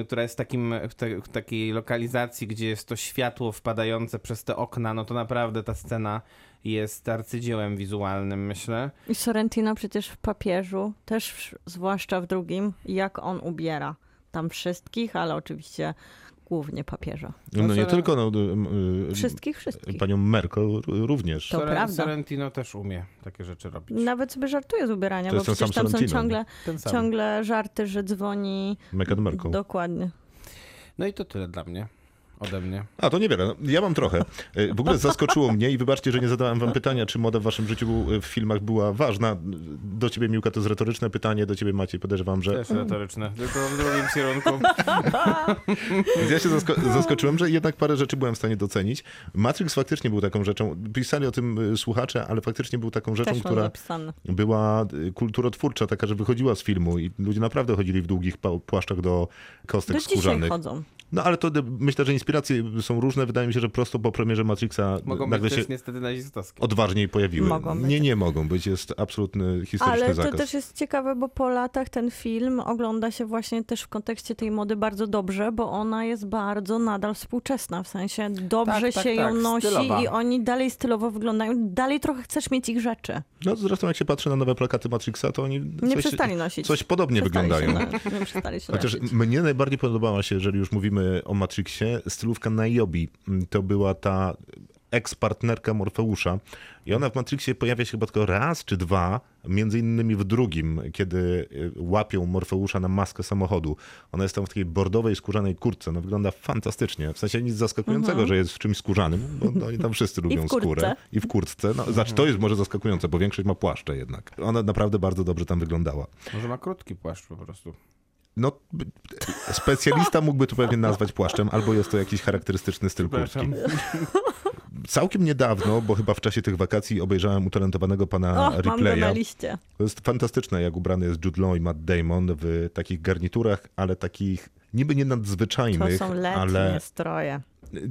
która jest takim, w, te, w takiej lokalizacji, gdzie jest to światło wpadające przez te okna, no to naprawdę ta scena jest arcydziełem wizualnym, myślę. I Sorrentino przecież w papieżu, też w, zwłaszcza w drugim, jak on ubiera. Tam wszystkich, ale oczywiście głównie papieża. No, No nie tylko, no, y, y, Wszystkich, wszystkich. panią Merkel również. To prawda. Sorrentino też umie takie rzeczy robić. Nawet sobie żartuje z ubierania, To bo przecież tam są Sorrentino. ciągle, Ten sam. ciągle żarty, że dzwoni. Meghan Merkel. Dokładnie. No i to tyle dla mnie. Ode mnie. A, to niewiele. Ja mam trochę. E, W ogóle zaskoczyło mnie i wybaczcie, że nie zadałem wam pytania, czy moda w waszym życiu e, w filmach była ważna. Do ciebie, Miłka, to jest retoryczne pytanie, do ciebie, Maciej, podejrzewam, że... Też retoryczne, tylko w drugim kierunku. Więc Ja się zasko- zaskoczyłem, że jednak parę rzeczy byłem w stanie docenić. Matrix faktycznie był taką rzeczą, pisali o tym e, słuchacze, ale faktycznie był taką rzeczą, która zapisane. była kulturotwórcza, taka, że wychodziła z filmu i ludzie naprawdę chodzili w długich płaszczach do kostek Do skórzanych. chodzą. No ale to myślę, że inspiracje są różne. Wydaje mi się, że prosto po premierze Matrixa Mogą nagle być się niestety nazistowskie. odważniej pojawiły. Mogą być. Nie, nie mogą być. Jest absolutny historyczny Ale to zakaz. też jest ciekawe, bo po latach ten film ogląda się właśnie też w kontekście tej mody bardzo dobrze, bo ona jest bardzo nadal współczesna, w sensie dobrze Tak, tak, się ją tak, nosi stylowa. i oni dalej stylowo wyglądają, dalej trochę chcesz mieć ich rzeczy. No zresztą jak się patrzy na nowe plakaty Matrixa, to oni Nie coś, przestali nosić. coś podobnie Przestali wyglądają. Na- nie przestali się Chociaż nosić. mnie najbardziej podobała się, jeżeli już mówimy o Matrixie, stylówka Niobi. To była ta eks-partnerka Morfeusza i ona w Matrixie pojawia się chyba tylko raz czy dwa, między innymi w drugim, kiedy y, łapią Morfeusza na maskę samochodu. Ona jest tam w takiej bordowej, skórzanej kurtce. No wygląda fantastycznie. W sensie nic zaskakującego, że jest w czymś skórzanym, bo oni tam wszyscy lubią skórę. I w kurtce. No, znaczy to jest może zaskakujące, bo większość ma płaszcze jednak. Ona naprawdę bardzo dobrze tam wyglądała. Może ma krótki płaszcz po prostu. No, specjalista mógłby to pewnie nazwać płaszczem, albo jest to jakiś charakterystyczny styl kurtki. Całkiem niedawno, bo chyba w czasie tych wakacji obejrzałem utalentowanego pana O, mam go na Ripley'a. liście. To jest fantastyczne, jak ubrany jest Jude Law i Matt Damon w takich garniturach, ale takich niby nie To nadzwyczajnych, są letnie ale stroje.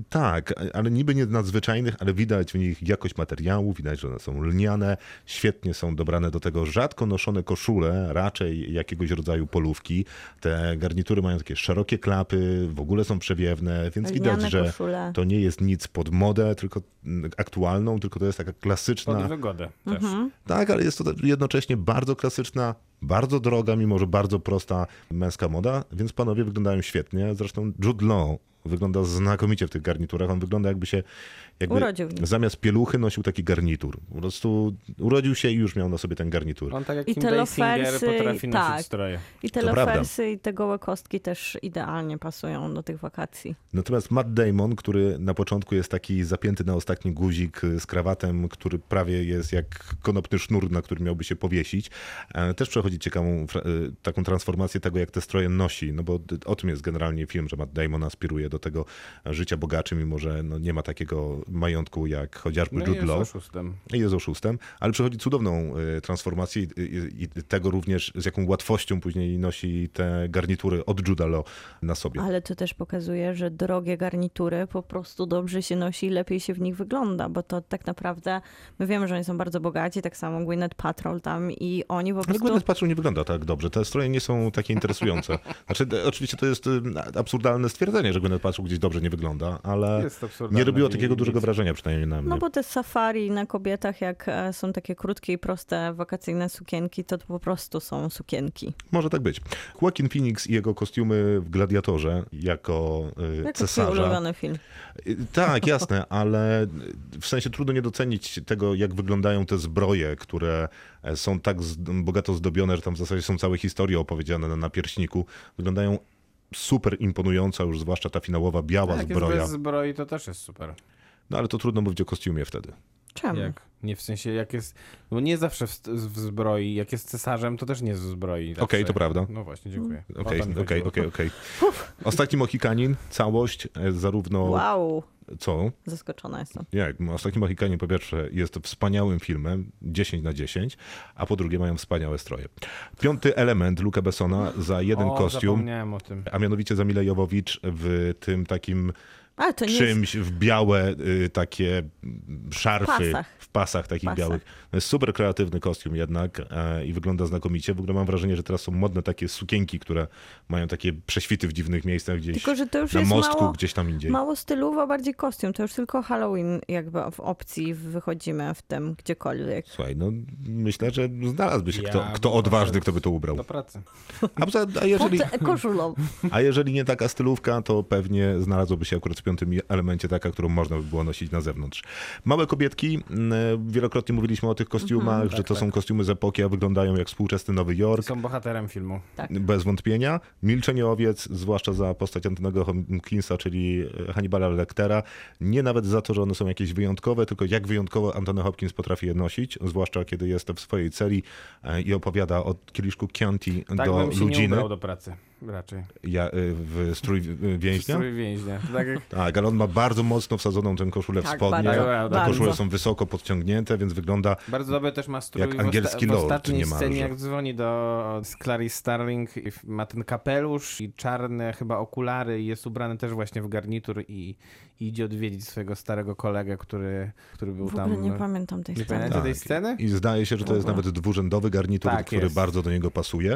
Tak, ale niby nie nadzwyczajnych, ale widać w nich jakość materiału, widać, że one są lniane, świetnie są dobrane do tego rzadko noszone koszule, raczej jakiegoś rodzaju polówki. Te garnitury mają takie szerokie klapy, w ogóle są przewiewne, więc Lniane widać, że koszule. to nie jest nic pod modę, tylko mm, aktualną, tylko to jest taka Pod klasyczna, wygodę też. Mhm. tak, ale jest to jednocześnie bardzo klasyczna, Bardzo droga, mimo że bardzo prosta męska moda, więc panowie wyglądają świetnie. Zresztą Jude Law wygląda znakomicie w tych garniturach. On wygląda jakby się jakby Urodził zamiast pieluchy nosił taki garnitur. Po prostu urodził się i już miał na sobie ten garnitur. On tak jak I Kim te lofersy, potrafi nosić tak. stroje. I te To prawda. lofersy i te gołe kostki też idealnie pasują do tych wakacji. Natomiast Matt Damon, który na początku jest taki zapięty na ostatni guzik y, z krawatem, który prawie jest jak konopny sznur, na który miałby się powiesić, e, też przechodzi ciekawą y, taką transformację tego, jak te stroje nosi. No bo o tym jest generalnie film, że Matt Damon aspiruje do tego życia bogaczy, mimo że no nie ma takiego majątku jak chociażby No i Jude jest Law. oszustem. I jest oszustem, ale przechodzi cudowną y, transformację i, i, i tego również, z jaką łatwością później nosi te garnitury od Juda Law na sobie. Ale to też pokazuje, że drogie garnitury po prostu dobrze się nosi i lepiej się w nich wygląda, bo to tak naprawdę, my wiemy, że oni są bardzo bogaci, tak samo Gwyneth Patrol tam i oni po Ale prostu... Gwyneth Paltrow nie wygląda tak dobrze. Te stroje nie są takie interesujące. Znaczy, d- oczywiście to jest y, absurdalne stwierdzenie, że Gwyneth Paltrow gdzieś dobrze nie wygląda, ale Jest nie robiło i takiego nic. Dużego wrażenia przynajmniej na mnie. No bo te safari na kobietach, jak e, są takie krótkie i proste wakacyjne sukienki, to po prostu są sukienki. Może tak być. Joaquin Phoenix i jego kostiumy w Gladiatorze jako y, Jak twój cesarza. ulubiony film. Y, Tak, jasne, ale w sensie trudno nie docenić tego, jak wyglądają te zbroje, które e, są tak bogato zdobione, że tam w zasadzie są całe historie opowiedziane na napierśniku. Wyglądają super imponująco, już zwłaszcza ta finałowa biała Tak, jak jest zbroja. bez zbroi, to też jest super. No ale to trudno mówić o kostiumie wtedy. Czemu? Jak? Nie w sensie, jak jest. Bo nie zawsze w, w zbroi. Jak jest cesarzem, to też nie jest w zbroi. Okej, zawsze. to prawda. No właśnie, dziękuję. O Okej, okej, okej, okej. Ostatni Mohikanin, całość, e, zarówno... Wow, Co? zaskoczona jestem. Jak? Ostatni Mohikanin po pierwsze jest wspaniałym filmem, 10 na 10, a po drugie mają wspaniałe stroje. Piąty element Luca Bessona za jeden o, kostium, zapomniałem o tym. a mianowicie za Mila Jowowicz w tym takim Ale to nie jest... czymś w białe y, takie szarfy Pasach. w pasach takich Pasach. białych. To jest super kreatywny kostium jednak e, i wygląda znakomicie. W ogóle mam wrażenie, że teraz są modne takie sukienki, które mają takie prześwity w dziwnych miejscach gdzieś Tylko, że to już na jest mostku, mało, gdzieś tam indziej. mało stylowo, bardziej kostium. To już tylko Halloween jakby w opcji wychodzimy w tym gdziekolwiek. Słuchaj, no myślę, że znalazłby się Ja kto, kto odważny, kto by to ubrał. Do pracy. A, a, jeżeli, Pod koszulą. a jeżeli nie taka stylówka, to pewnie znalazłoby się akurat piątym elemencie taka, którą można by było nosić na zewnątrz. Małe kobietki, mm, wielokrotnie mówiliśmy o tych kostiumach, że to są kostiumy z epoki, a wyglądają jak współczesny Nowy Jork. Są bohaterem filmu. Bez wątpienia. Milczenie owiec, zwłaszcza za postać Antonego Hopkinsa, czyli Hannibala Lectera. Nie nawet za to, że one są jakieś wyjątkowe, tylko jak wyjątkowo Antony Hopkins potrafi je nosić, zwłaszcza kiedy jest w swojej celi e, i opowiada o kieliszku Chianti Tak do bym się nie ludziny ubrał do pracy. Raczej. ja, e, w strój e, więźnia. Strój więźnia. Tak jak Tak, ale on ma bardzo mocno wsadzoną tę koszulę w Tak, spodnie. bardzo, Te bardzo. koszule są wysoko podciągnięte, więc wygląda Bardzo dobry też ma strój Jak w, angielski w lord ostatniej niemalże. scenie, jak dzwoni do Clarice Starling, i ma ten kapelusz i czarne chyba okulary i jest ubrany też właśnie w garnitur i, i idzie odwiedzić swojego starego kolegę, który, który był W tam. ogóle nie pamiętam tej Nie sceny. pamiętacie tej sceny? I zdaje się, że to jest nawet dwurzędowy garnitur, Tak, który jest. bardzo do niego pasuje.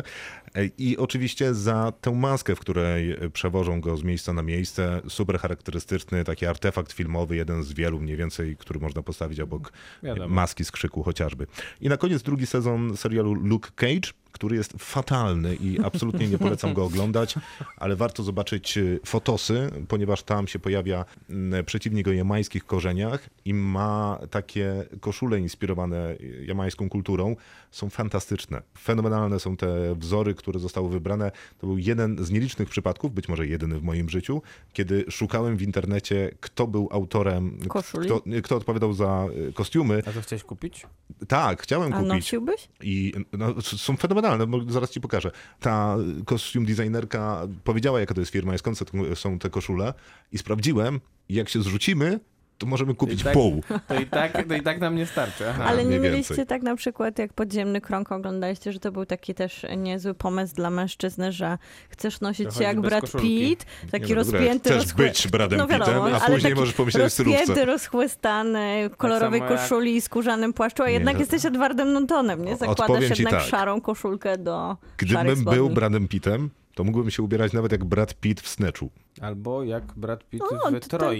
E, I oczywiście za tę maskę, w której przewożą go z miejsca na miejsce, super charakterystyczny taki artefakt filmowy, jeden z wielu mniej więcej, który można postawić obok Wiadomo. maski z krzyku chociażby. I na koniec drugi sezon serialu Luke Cage, który jest fatalny i absolutnie nie polecam go oglądać, ale warto zobaczyć y, fotosy, ponieważ tam się pojawia mm, przeciwnik o jamańskich korzeniach i ma takie koszule inspirowane jamańską kulturą. Są fantastyczne. Fenomenalne są te wzory, które zostały wybrane. To był jeden z nielicznych przypadków, być może jedyny w moim życiu, kiedy szukałem w internecie, kto był autorem, Koszuli? kto, kto odpowiadał za y, kostiumy. A to chciałeś kupić? Tak, chciałem A kupić. nosiłbyś? I no, są fenomenalne, bo zaraz ci pokażę. Ta kostium designerka powiedziała, jaka to jest firma i skąd są- te koszule. I sprawdziłem, jak się zrzucimy, to możemy kupić I tak- pół. To i tak, to i tak nam nie starczy. Aha. Ale nie mieliście więcej. tak na przykład, jak podziemny krąg oglądaliście, że to był taki też niezły pomysł dla mężczyzny, że chcesz nosić się jak Brad. Pitt, taki Nie no, rozpięty, Chcesz rozchły- być Bradem no wiadomo, Pittem, a ale później możesz pomyśleć o stylówce. rozpięty, rozchłystany, w kolorowej samo jak- koszuli i skórzanym płaszczu, a Nie, jednak no- jesteś Edwardem Nortonem, nie? Zakładasz jednak tak. szarą koszulkę do Gdybym był Bradem Pittem, to mógłbym się ubierać nawet jak Brad Pitt w Snatchu. Albo jak Brad Pitt O, w to- to-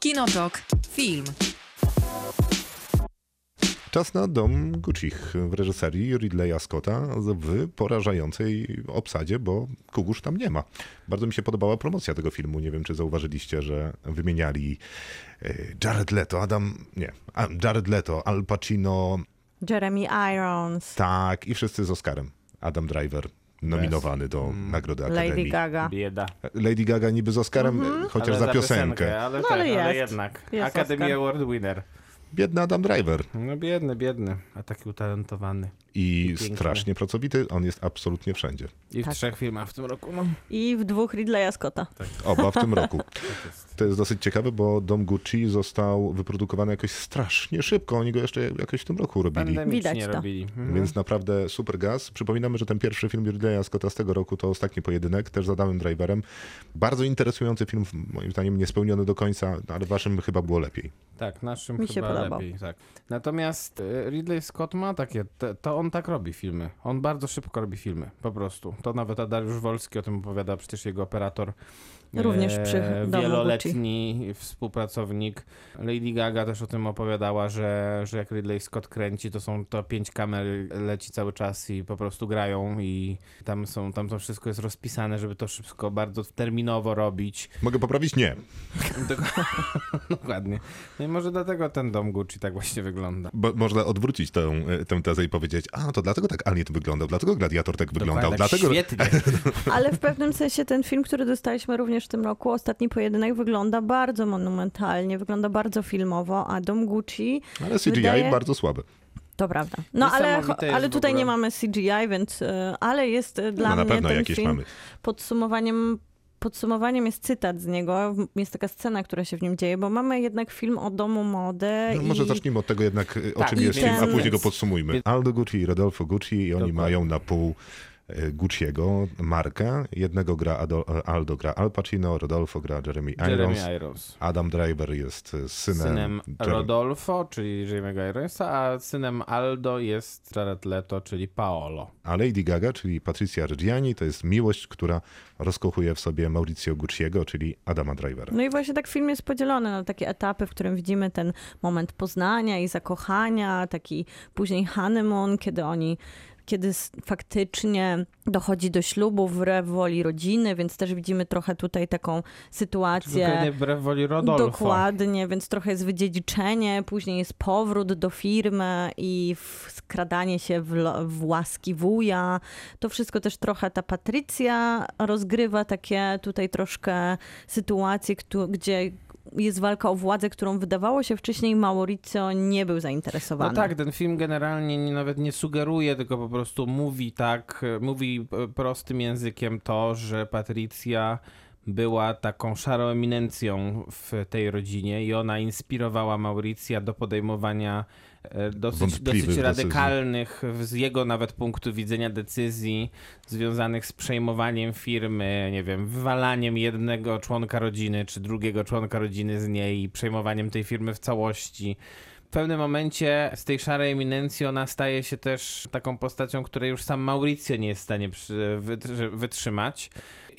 Kinotok. Film. Czas na Dom Gucci w reżyserii Ridleya Scotta w porażającej obsadzie, bo Kugusz tam nie ma. Bardzo mi się podobała promocja tego filmu. Nie wiem, czy zauważyliście, że wymieniali e, Jared Leto, Adam, nie, Jared Leto, Al Pacino, Jeremy Irons, tak, i wszyscy z Oscarem. Adam Driver nominowany do Nagrody Akademii. Lady Gaga. Bieda. Lady Gaga niby z Oscarem, chociaż Ale za piosenkę. ale, No, tak, ale ale jest. jednak. Jest Academy Oscar. Award winner. Biedny Adam Driver. No biedny, biedny, a taki utalentowany. I strasznie pracowity, on jest absolutnie wszędzie. I w Tak. trzech filmach w tym roku. No. I w dwóch Ridleya Scotta. Oba w tym roku. To jest dosyć ciekawe, bo Dom Gucci został wyprodukowany jakoś strasznie szybko. Oni go jeszcze jakoś w tym roku robili. Widać to. robili. Mhm. Więc naprawdę super gaz. Przypominamy, że ten pierwszy film Ridleya Scotta z tego roku to ostatni pojedynek, też z Adamem Driverem. Bardzo interesujący film, moim zdaniem niespełniony do końca, ale waszym chyba było lepiej. Tak, naszym Mi się chyba podobał. lepiej. Tak. Natomiast e, Ridley Scott ma takie, to on tak robi filmy. On bardzo szybko robi filmy, po prostu. To nawet Dariusz Wolski o tym opowiada, przecież jego operator. Również przy domu Wieloletni współpracownik. Lady Gaga też o tym opowiadała, że, że jak Ridley Scott kręci, to są to pięć kamer leci cały czas i po prostu grają i tam są, tam to wszystko jest rozpisane, żeby to wszystko bardzo terminowo robić. Mogę poprawić? Nie. Dok- Dokładnie. No i może dlatego ten dom Gucci tak właśnie wygląda. Bo można odwrócić tę, tę tezę i powiedzieć, a to dlatego tak Alien wyglądał, dlatego Gladiator tak wyglądał, Dokładnie, dlatego... Świetnie. Ale w pewnym sensie ten film, który dostaliśmy również w tym roku, Ostatni Pojedynek, wygląda bardzo monumentalnie, wygląda bardzo filmowo, a Dom Gucci, Ale CGI Wydaje- bardzo słabe. to prawda. No ale, ale tutaj ogóle. nie mamy CGI, więc, y, ale jest y, dla no na mnie pewno ten jakieś film mamy. podsumowaniem Podsumowaniem jest cytat z niego, jest taka scena, która się w nim dzieje, bo mamy jednak film o domu mody No, i może zacznijmy od tego jednak, o Tak, czym jest ten- film, a później go podsumujmy. Aldo Gucci i Rodolfo Gucci i oni Dokładnie. mają na pół e, Gucciego markę. Jednego gra Ado, Aldo gra Al Pacino, Rodolfo gra Jeremy Irons. Jeremy Irons. Adam Driver jest e, synem, Synem Rodolfo, czyli Jeremy'ego Ironsa, a synem Aldo jest Jared Leto, czyli Paolo. A Lady Gaga, czyli Patricia Reggiani, to jest miłość, która rozkochuje w sobie Mauricio Gucciego, czyli Adama Drivera. No i właśnie tak film jest podzielony na takie etapy, w którym widzimy ten moment poznania i zakochania, taki później honeymoon, kiedy oni kiedy faktycznie dochodzi do ślubu wbrew woli rodziny, więc też widzimy trochę tutaj taką sytuację. Dokładnie wbrew woli Rodolfo. Dokładnie, więc trochę jest wydziedziczenie, później jest powrót do firmy i skradanie się w, w łaski wuja. To wszystko też trochę ta Patrycja rozgrywa takie tutaj troszkę sytuacje, gdzie jest walka o władzę, którą wydawało się wcześniej Mauricio nie był zainteresowany. No tak, ten film generalnie nie, nawet nie sugeruje, tylko po prostu mówi tak, mówi e, prostym językiem to, że Patrycja była taką szarą eminencją w tej rodzinie i ona inspirowała Mauricja do podejmowania e, dosyć, dosyć decyzji. radykalnych, z jego nawet punktu widzenia decyzji związanych z przejmowaniem firmy, nie wiem, wywalaniem jednego członka rodziny czy drugiego członka rodziny z niej i przejmowaniem tej firmy w całości. W pewnym momencie z tej szarej eminencji ona staje się też taką postacią, której już sam Mauricio nie jest w stanie wytrzymać.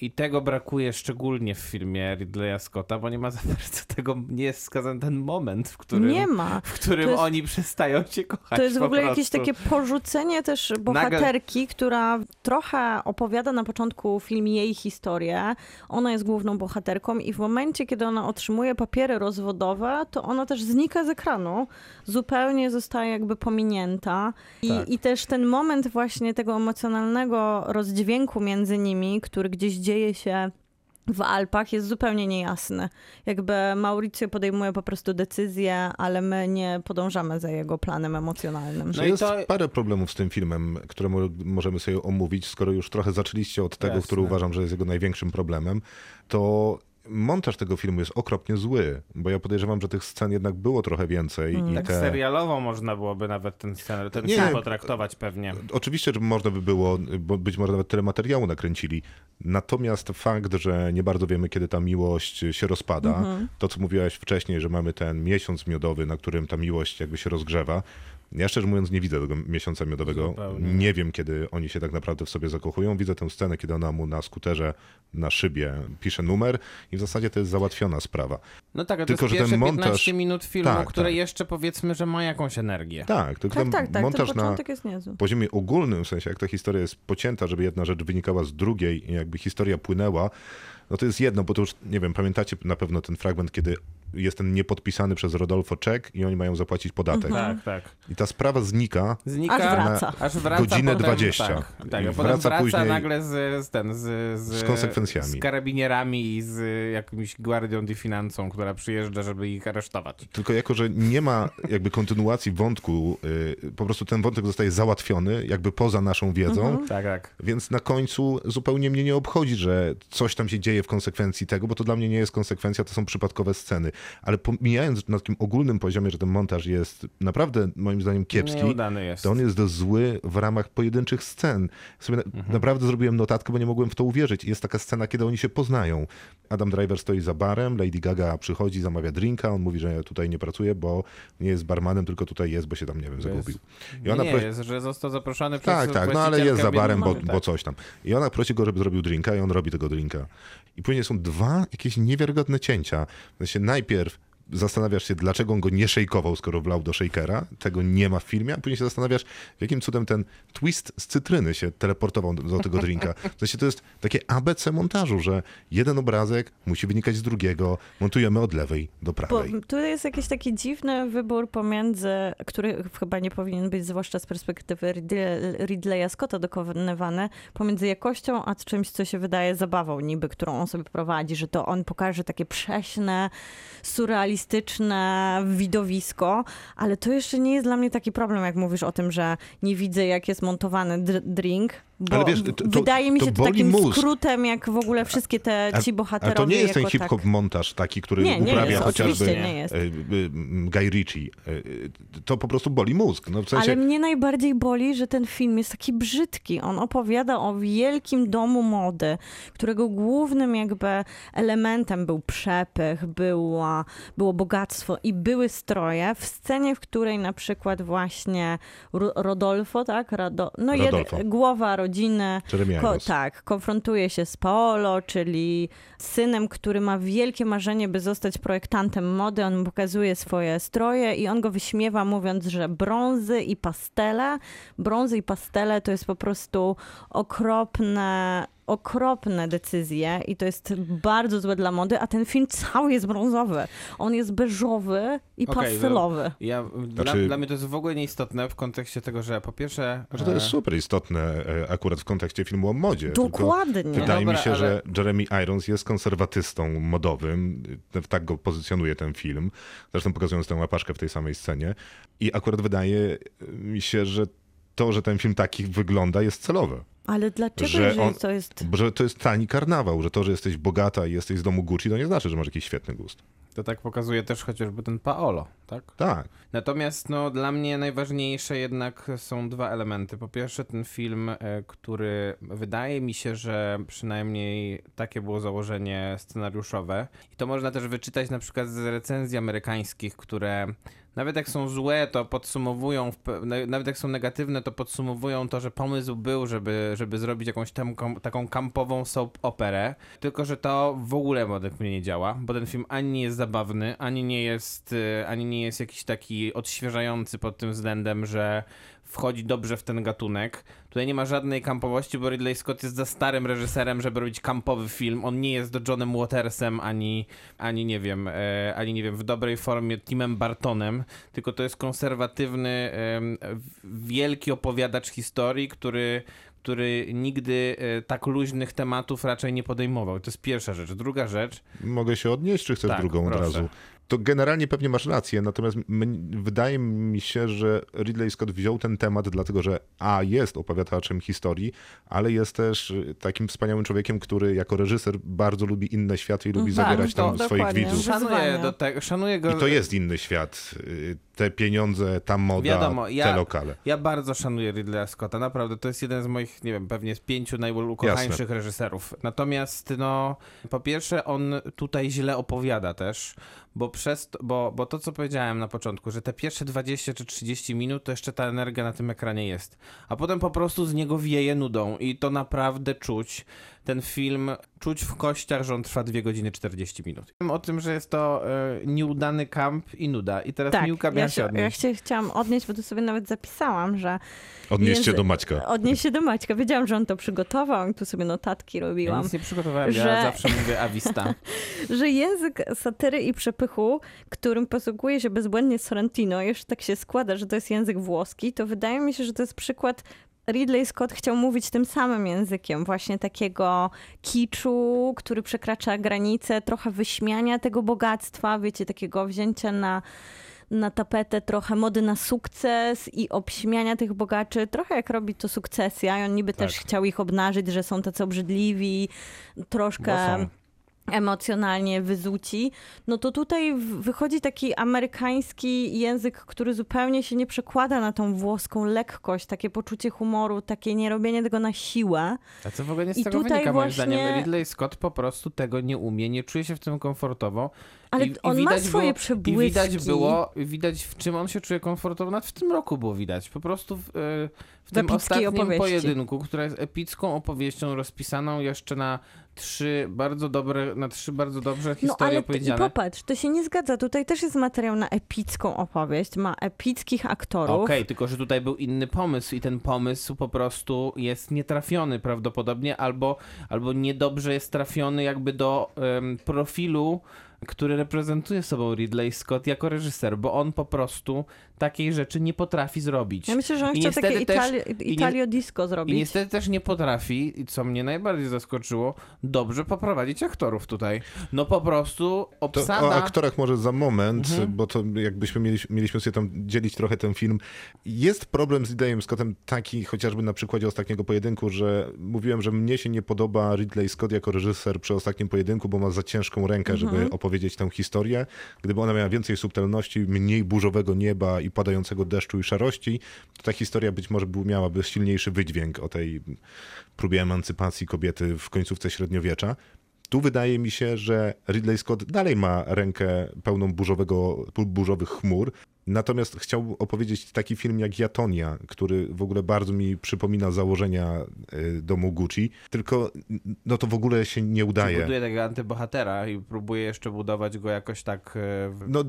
I tego brakuje szczególnie w filmie Ridleya Scotta, bo nie ma za bardzo tego, nie jest wskazany ten moment, w którym, Nie ma. w którym jest- oni przestają się kochać. To jest w ogóle jakieś prostu. takie porzucenie też bohaterki, która trochę opowiada na początku film jej historię. Ona jest główną bohaterką i w momencie, kiedy ona otrzymuje papiery rozwodowe, to ona też znika z ekranu. Zupełnie zostaje jakby pominięta. I, Tak. i też ten moment właśnie tego emocjonalnego rozdźwięku między nimi, który gdzieś dzieje się w Alpach jest zupełnie niejasny. Jakby Mauricio podejmuje po prostu decyzję, ale my nie podążamy za jego planem emocjonalnym. No jest to- parę problemów z tym filmem, które mo- możemy sobie omówić, skoro już trochę zaczęliście od tego, Jasne. który uważam, że jest jego największym problemem, to montaż tego filmu jest okropnie zły, bo ja podejrzewam, że tych scen jednak było trochę więcej i Tak te... serialowo można byłoby nawet ten, scen, ten Nie. film potraktować pewnie. Oczywiście, że można by było, bo być może nawet tyle materiału nakręcili. Natomiast fakt, że nie bardzo wiemy, kiedy ta miłość się rozpada, to co mówiłaś wcześniej, że mamy ten miesiąc miodowy, na którym ta miłość jakby się rozgrzewa, Ja szczerze mówiąc nie widzę tego miesiąca miodowego. Zupełnie. Nie wiem, kiedy oni się tak naprawdę w sobie zakochują. Widzę tę scenę, kiedy ona mu na skuterze, na szybie pisze numer i w zasadzie to jest załatwiona sprawa. No tak, Tylko, jest że ten pierwsze montaż- 15 minut filmu, Tak, które tak. jeszcze powiedzmy, że ma jakąś energię. Tak, tylko Tak, ten tak, tak. Ten montaż na początek jest niezły. poziomie ogólnym, w sensie jak ta historia jest pocięta, żeby jedna rzecz wynikała z drugiej i jakby historia płynęła, no to jest jedno, bo to już, nie wiem, pamiętacie na pewno ten fragment, kiedy jest ten niepodpisany przez Rodolfo czek i oni mają zapłacić podatek. Tak, tak. I ta sprawa znika, Znika, Aż wraca. aż wraca Godzinę potem, 20. Tak, tak wraca wraca później nagle z, z, ten, z, z, z konsekwencjami. Z karabinierami i z jakimś Guardią di Financą, która przyjeżdża, żeby ich aresztować. tylko jako, że nie ma jakby kontynuacji wątku, y, po prostu ten wątek zostaje załatwiony jakby poza naszą wiedzą, Tak, tak. Więc na końcu zupełnie mnie nie obchodzi, że coś tam się dzieje w konsekwencji tego, bo to dla mnie nie jest konsekwencja, to są przypadkowe sceny. Ale pomijając na takim ogólnym poziomie, że ten montaż jest naprawdę moim zdaniem kiepski, to on jest zły w ramach pojedynczych scen. Sobie Mhm. naprawdę zrobiłem notatkę, bo nie mogłem w to uwierzyć. Jest taka scena, kiedy oni się poznają. Adam Driver stoi za barem, Lady Gaga przychodzi, zamawia drinka, on mówi, że tutaj nie pracuje, bo nie jest barmanem, tylko tutaj jest, bo się tam, nie wiem, zagubił. I ona nie prosi- jest, że został zaproszony przez tak, tak, no ale jest za barem, bo, bo tak. coś tam. I ona prosi go, żeby zrobił drinka i on robi tego drinka. I później są dwa jakieś niewiarygodne cięcia. W sensie najpierw najpierw zastanawiasz się, dlaczego on go nie szejkował, skoro wlał do shakera. Tego nie ma w filmie, a później się zastanawiasz, jakim cudem ten twist z cytryny się teleportował do, do tego drinka. W sensie to jest takie ABC montażu, że jeden obrazek musi wynikać z drugiego, montujemy od lewej do Bo prawej. tu jest jakiś taki dziwny wybór pomiędzy, który chyba nie powinien być, zwłaszcza z perspektywy Ridley- Ridleya Scotta dokonywany, pomiędzy jakością a czymś, co się wydaje zabawą niby, którą on sobie prowadzi, że to on pokaże takie prześne, surrealistyczne widowisko, ale to jeszcze nie jest dla mnie taki problem, jak mówisz o tym, że nie widzę, jak jest montowany dr- drink, bo wiesz, to- to- wydaje mi to się to boli takim mózg. skrótem, jak w ogóle wszystkie te ci A bohaterowie to nie jest ten hip-hop tak... montaż taki, który Nie, nie uprawia jest, chociażby nie e, e, Guy Ritchie. E, To po prostu boli mózg. No w sensie, Ale mnie najbardziej boli, że ten film jest taki brzydki. On opowiada o wielkim domu mody, którego głównym jakby elementem był przepych, była, było bogactwo i były stroje. W scenie, w której na przykład właśnie Rodolfo, tak? Rado, no jed- Rodolfo. głowa rodziny Jeremy Ko- tak, konfrontuje się z Paolo, czyli synem, który ma wielkie marzenie, by zostać projektantem mody. On pokazuje swoje stroje i on go wyśmiewa, mówiąc, że brązy i pastele, brązy i pastele to jest po prostu okropne, okropne decyzje i to jest bardzo złe dla mody, a ten film cały jest brązowy. On jest beżowy i Okej, pastelowy. Ja, dla, Znaczy- dla mnie to jest w ogóle nieistotne w kontekście tego, że po pierwsze... Że to jest e, super istotne e, akurat w kontekście filmu o modzie. tylko Dokładnie. Wydaje Dobra, mi się, ale- że Jeremy Irons jest konserwatystą modowym. E, Tak go pozycjonuje ten film. Zresztą pokazując tę łapaszkę w tej samej scenie. I akurat wydaje mi się, że to, że ten film taki wygląda, jest celowe. Ale dlaczego, Że on- to jest... Że to jest tani karnawał, że to, że jesteś bogata i jesteś z domu Gucci, to nie znaczy, że masz jakiś świetny gust. To tak pokazuje też chociażby ten Paolo, tak? Tak. Natomiast no, dla mnie najważniejsze jednak są dwa elementy. Po pierwsze ten film, e, który wydaje mi się, że przynajmniej takie było założenie scenariuszowe. I to można też wyczytać na przykład z recenzji amerykańskich, które nawet jak są złe, to podsumowują, nawet jak są negatywne, to podsumowują to, że pomysł był, żeby, żeby zrobić jakąś tam, taką kampową soap operę, tylko że to w ogóle według mnie nie działa, bo ten film ani nie jest zabawny, ani nie jest, e, ani nie jest jakiś taki odświeżający pod tym względem, że wchodzi dobrze w ten gatunek. Tutaj nie ma żadnej kampowości, bo Ridley Scott jest za starym reżyserem, żeby robić kampowy film. On nie jest do Johnem Watersem, ani, ani nie wiem, e, ani nie wiem, w dobrej formie Timem Bartonem, tylko to jest konserwatywny, w- wielki opowiadacz historii, który który nigdy e, tak luźnych tematów raczej nie podejmował. To jest pierwsza rzecz. Druga rzecz, Mogę się odnieść, czy chcesz Tak, drugą od proszę. razu? To generalnie pewnie masz rację, natomiast wydaje mi się, że Ridley Scott wziął ten temat dlatego, że a jest opowiadaczem historii, ale jest też y, takim wspaniałym człowiekiem, który jako reżyser bardzo lubi inne światy i lubi Tak, zawierać tam to swoich widzów. szanuję, do te, szanuję go. I to jest inny świat. Y, Te pieniądze, ta moda, Wiadomo, te ja- lokale. Ja bardzo szanuję Ridleya Scotta, naprawdę. To jest jeden z moich, nie wiem, pewnie z pięciu najukochańszych reżyserów. Natomiast, no, po pierwsze, on tutaj źle opowiada też, bo przez to, bo, bo to, co powiedziałem na początku, że te pierwsze 20 czy 30 minut, to jeszcze ta energia na tym ekranie jest. A potem po prostu z niego wieje nudą i to naprawdę czuć. Ten film czuć w kościach, że on trwa 2 godziny 40 minut. O tym, że jest to e, nieudany kamp i nuda. I teraz Tak, Miłka ja się, się ja odnieść. się chciałam odnieść, bo to sobie nawet zapisałam, że Odnieście Języ- do Maćka. odnieść się do Maćka. Wiedziałam, że on to przygotował, tu sobie notatki Ja robiłam. nic nie przygotowałem, ja że- zawsze mówię awista. że język satyry i przepychu, którym posługuje się bezbłędnie Sorrentino, jeszcze tak się składa, że to jest język włoski, to wydaje mi się, że to jest przykład. Ridley Scott chciał mówić tym samym językiem, właśnie takiego kiczu, który przekracza granice, trochę wyśmiania tego bogactwa, wiecie, takiego wzięcia na, na tapetę trochę mody na sukces i obśmiania tych bogaczy, trochę jak robi to sukcesja. I on niby też Tak. chciał ich obnażyć, że są tacy obrzydliwi, troszkę. Emocjonalnie wyzuci, no to tutaj wychodzi taki amerykański język, który zupełnie się nie przekłada na tą włoską lekkość, takie poczucie humoru, takie nierobienie tego na siłę. A co w ogóle nie z I tego wynika, moim właśnie- zdaniem? Ridley Scott po prostu tego nie umie, nie czuje się w tym komfortowo. Ale I, on i ma swoje było, przebłyski. I widać było, widać w czym on się czuje komfortowo, nawet w tym roku było widać. Po prostu w, e, w tym ostatnim opowieści. pojedynku, która jest epicką opowieścią rozpisaną jeszcze na trzy bardzo dobre, na trzy bardzo dobrze No historie ale t- i opowiedziane. popatrz, to się nie zgadza. Tutaj też jest materiał na epicką opowieść, ma epickich aktorów. Okej, tylko że tutaj był inny pomysł i ten pomysł po prostu jest nietrafiony prawdopodobnie, albo, albo niedobrze jest trafiony jakby do em, profilu, który reprezentuje sobą Ridley Scott jako reżyser, bo on po prostu takiej rzeczy nie potrafi zrobić. Ja myślę, że on I chciał takie niestety też- Itali- i Italio disco I zrobić. niestety też nie potrafi, i co mnie najbardziej zaskoczyło, dobrze poprowadzić aktorów tutaj. No po prostu To obsada... o aktorach może za moment, Mhm. bo to jakbyśmy mieli, mieliśmy sobie tam dzielić trochę ten film. Jest problem z Ridleyem Scottem taki, chociażby na przykładzie ostatniego pojedynku, że mówiłem, że mnie się nie podoba Ridley Scott jako reżyser przy ostatnim pojedynku, bo ma za ciężką rękę, żeby Mhm. opowiedzieć tę historię. Gdyby ona miała więcej subtelności, mniej burzowego nieba i padającego deszczu i szarości, to ta historia być może by miałaby silniejszy wydźwięk o tej próbie emancypacji kobiety w końcówce średniowiecza. Tu wydaje mi się, że Ridley Scott dalej ma rękę pełną burzowego, burzowych chmur. Natomiast chciał opowiedzieć taki film jak Jatonia, który w ogóle bardzo mi przypomina założenia y, domu Gucci, tylko no to w ogóle się nie udaje. buduje tego antybohatera i próbuje jeszcze budować go jakoś tak e. No y,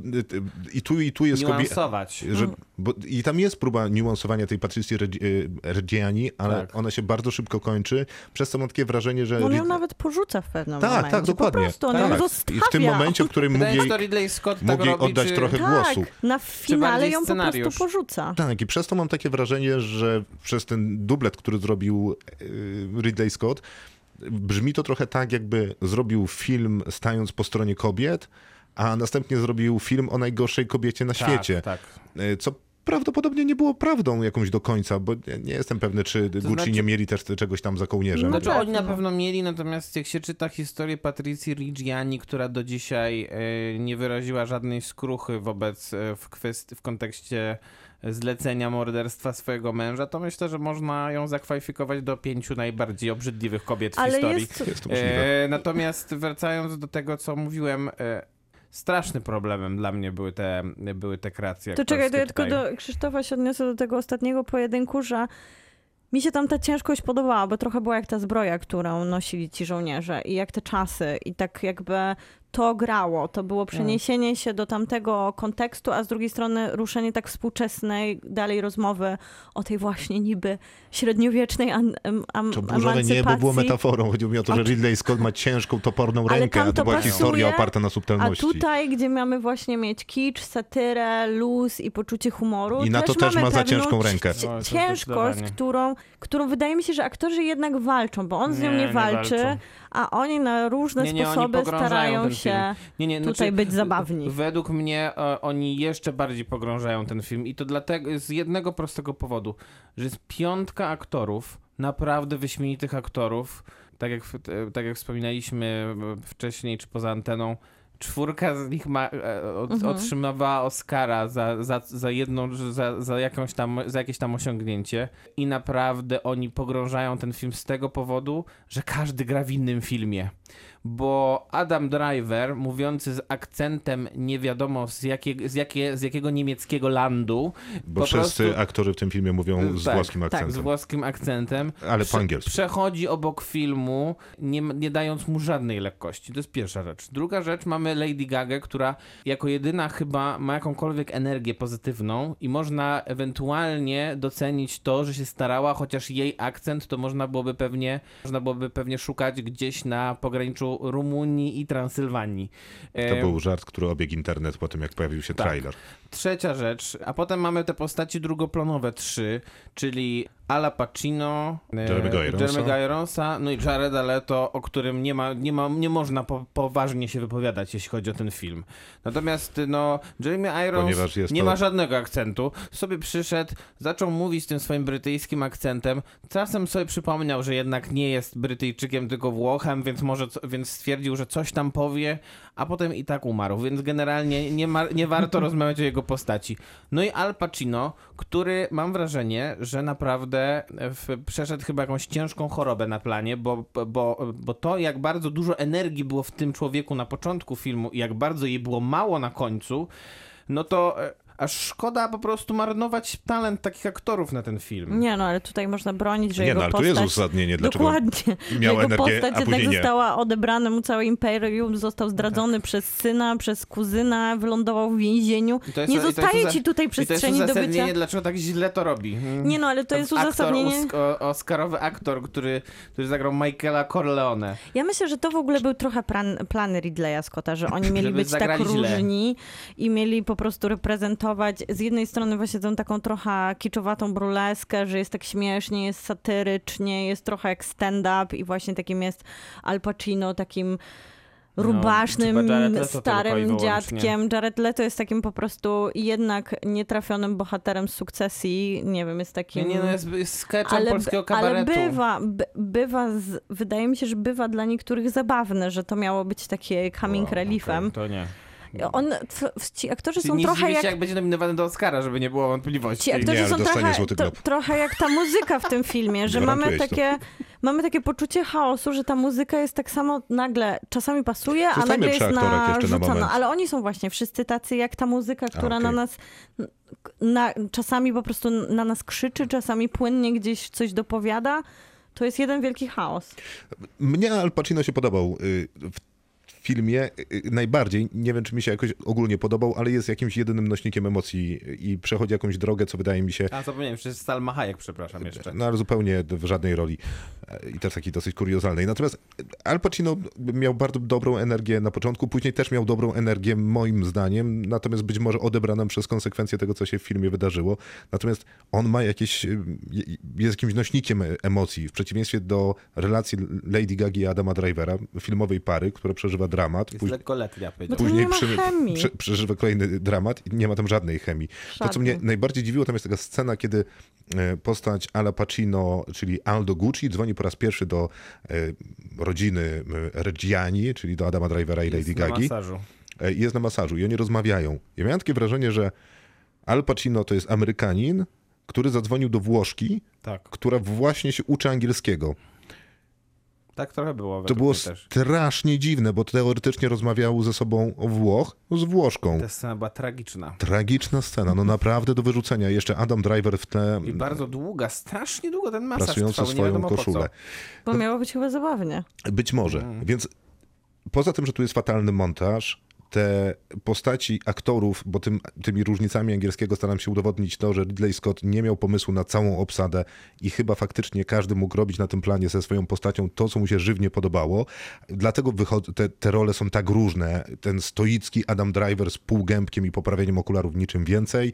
i tu i tu jest niuansować. Że, bo, I tam jest próba niuansowania tej Patrycji Reggi- Reggiani, ale Tak. ona się bardzo szybko kończy, przez co mam takie wrażenie, że... On ją Rid- nawet porzuca w pewnym tak, momencie. tak, dokładnie. Po prostu on tak. ją zostawia. I w tym momencie, w którym mógł jej, Scott mógł jej robi, oddać czy... trochę Tak, głosu. na finale bardziej ją po scenariusz? prostu porzuca. Tak, i przez to mam takie wrażenie, że przez ten dublet, który zrobił y, Ridley Scott, brzmi to trochę tak, jakby zrobił film stając po stronie kobiet, a następnie zrobił film o najgorszej kobiecie na Tak, świecie. Tak. Y, Co prawdopodobnie nie było prawdą jakąś do końca, bo nie jestem pewny, czy Gucci znaczy- nie mieli też czegoś tam za kołnierzem. No Znaczy pewno. oni na pewno mieli, natomiast jak się czyta historię Patrycji Reggiani, która do dzisiaj e, nie wyraziła żadnej skruchy wobec, e, w, kwest- w kontekście zlecenia morderstwa swojego męża, to myślę, że można ją zakwalifikować do pięciu najbardziej obrzydliwych kobiet w Ale historii. jest, Jest to możliwe. E, natomiast wracając do tego, co mówiłem, e, strasznym problemem dla mnie były te, były te kreacje To czekaj, to ja tylko do Krzysztofa się odniosę do tego ostatniego pojedynku, że mi się tam ta ciężkość podobała, bo trochę była jak ta zbroja, którą nosili ci żołnierze i jak te czasy i tak jakby to grało. To było przeniesienie się do tamtego kontekstu, a z drugiej strony ruszenie tak współczesnej dalej rozmowy o tej właśnie niby średniowiecznej an, am, To burzowe niebo było metaforą. Chodziło mi o to, że Ridley Scott ma ciężką, toporną Ale rękę, tam a to to była pasuje, historia oparta na A subtelności. tutaj, gdzie mamy właśnie mieć kicz, satyrę, luz i poczucie humoru, I na to też ma za ciężką rękę. No, to Ciężkość, którą, którą wydaje mi się, że aktorzy jednak walczą, bo on z nią Nie, nie, nie walczy. A oni na różne Nie, nie, sposoby starają się Nie, nie, tutaj znaczy, być zabawni. Według mnie e, oni jeszcze bardziej pogrążają ten film i to dlatego z jednego prostego powodu, że jest piątka aktorów, naprawdę wyśmienitych aktorów, tak jak, e, tak jak wspominaliśmy e, wcześniej czy poza anteną, czwórka z nich ma, e, od, Mhm. otrzymywała Oscara za, za, za jedną, za, za, jakąś tam, za jakieś tam osiągnięcie i naprawdę oni pogrążają ten film z tego powodu, że każdy gra w innym filmie. Bo Adam Driver, mówiący z akcentem nie wiadomo z, jakie, z, jakie, z jakiego niemieckiego landu, Bo po wszyscy prostu- aktorzy w tym filmie mówią z tak, włoskim tak, akcentem. z włoskim akcentem. Ale po angielsku. Przechodzi obok filmu, nie, nie dając mu żadnej lekkości. To jest pierwsza rzecz. Druga rzecz, mamy Lady Gaga, która jako jedyna chyba ma jakąkolwiek energię pozytywną i można ewentualnie docenić to, że się starała, chociaż jej akcent to można byłoby pewnie, można byłoby pewnie szukać gdzieś na pograniczu Rumunii i Transylwanii. To E, był żart, który obiegł internet po tym, jak pojawił się Tak. trailer. Trzecia rzecz, a potem mamy te postaci drugoplanowe trzy, czyli Ala Pacino, e, Jeremy'ego Ironsa. No i Jareda Leto, o którym nie, ma, nie, ma, nie można po, poważnie się wypowiadać, jeśli chodzi o ten film. Natomiast no, Jeremy Irons nie to- ma żadnego akcentu. Sobie przyszedł, zaczął mówić tym swoim brytyjskim akcentem. Czasem sobie przypomniał, że jednak nie jest Brytyjczykiem, tylko Włochem, więc może, więc stwierdził, że coś tam powie, a potem i tak umarł. Więc generalnie nie, ma, nie warto rozmawiać o jego postaci. No i Al Pacino, który mam wrażenie, że naprawdę w, przeszedł chyba jakąś ciężką chorobę na planie, bo, bo, bo to, jak bardzo dużo energii było w tym człowieku na początku filmu i jak bardzo jej było mało na końcu, no to e, aż szkoda po prostu marnować talent takich aktorów na ten film. Nie no, ale tutaj można bronić, że Nie, jego no ale tu postać... jest uzasadnienie, dlaczego Dokładnie. miał Jego energię, postać a jednak nie. została odebrana mu całe imperium, został zdradzony przez syna, przez kuzyna, wylądował w więzieniu. To jest- Nie to jest zostaje ci tutaj to jest przestrzeni do bycia... uzasadnienie, dlaczego tak źle to robi. Mm. Nie no, ale to jest Aktor, uzasadnienie... O- Oscarowy aktor, który, który zagrał Michaela Corleone. Ja myślę, że to w ogóle był trochę plan, plan Ridleya Scotta, że oni mieli być tak zagrali źle. różni i mieli po prostu reprezentować z jednej strony właśnie tą taką trochę kiczowatą burleskę, że jest tak śmiesznie, jest satyrycznie, jest trochę jak stand-up i właśnie takim jest Al Pacino, takim rubasznym, Leto tylko i starym dziadkiem. Jared Leto jest takim po prostu jednak nietrafionym bohaterem sukcesji. Nie wiem, jest Nie, takim... nie, no jest, jest sketchem ale, polskiego ale kabaretu. bywa, by, bywa z, wydaje mi się, że bywa dla niektórych zabawne, że to miało być takie coming Wow, reliefem. okej, To nie. On, t- ci aktorzy Czyli są nie trochę jak... się, jak będzie nominowany do Oscara, żeby nie było wątpliwości. Ci aktorzy Nie, są dostanie trochę, to, trochę jak ta muzyka w tym filmie, że mamy to. takie, mamy takie poczucie chaosu, że ta muzyka jest tak samo nagle, czasami pasuje, a Zostańmy nagle przy jest na narzucona. moment. Ale oni są właśnie wszyscy tacy jak ta muzyka, która okej. na nas na, czasami po prostu na nas krzyczy, czasami płynnie gdzieś coś dopowiada. To jest jeden wielki chaos. Mnie Al Pacino się podobał y, w filmie y, najbardziej. Nie wiem, czy mi się jakoś ogólnie podobał, ale jest jakimś jedynym nośnikiem emocji i przechodzi jakąś drogę, co wydaje mi się A zapomniałem, że jest Salma Hayek, przepraszam jeszcze. No ale zupełnie w żadnej roli E, i też takiej dosyć kuriozalnej. Natomiast Al Pacino miał bardzo dobrą energię na początku, później też miał dobrą energię moim zdaniem, natomiast być może odebraną przez konsekwencje tego, co się w filmie wydarzyło. Natomiast on ma jakieś, y, jest jakimś nośnikiem emocji, w przeciwieństwie do relacji Lady Gagi i Adama Drivera, filmowej pary, która przeżywa dramat. Jest powiedział. tu nie ma chemii. prze- przeżywa kolejny dramat i nie ma tam żadnej chemii. To, co mnie najbardziej dziwiło, tam jest taka scena, kiedy e, postać Ala Pacino, czyli Aldo Gucci, dzwoni po raz pierwszy do e, rodziny e, Reggiani, czyli do Adama Drivera i Lady Jest na Gagi. jest na masażu i oni rozmawiają. Ja miałem takie wrażenie, że Al Pacino to jest Amerykanin, który zadzwonił do Włoszki, Tak, która właśnie się uczy angielskiego. Tak trochę było. To było też. strasznie dziwne, bo teoretycznie rozmawiał ze sobą Włoch z Włoszką. Ta scena była tragiczna. Tragiczna scena, no naprawdę do wyrzucenia. Jeszcze Adam Driver w tle, I bardzo długa, strasznie długo ten masaż prasujący trwał, nie swoją po koszulę. co. Bo miało być chyba zabawnie. Być może. Mm. Więc poza tym, że tu jest fatalny montaż, te postaci aktorów, bo tym, tymi różnicami angielskiego staram się udowodnić to, że Ridley Scott nie miał pomysłu na całą obsadę i chyba faktycznie każdy mógł robić na tym planie ze swoją postacią to, co mu się żywnie podobało. Dlatego te, te role są tak różne. Ten stoicki Adam Driver z półgębkiem i poprawieniem okularów niczym więcej.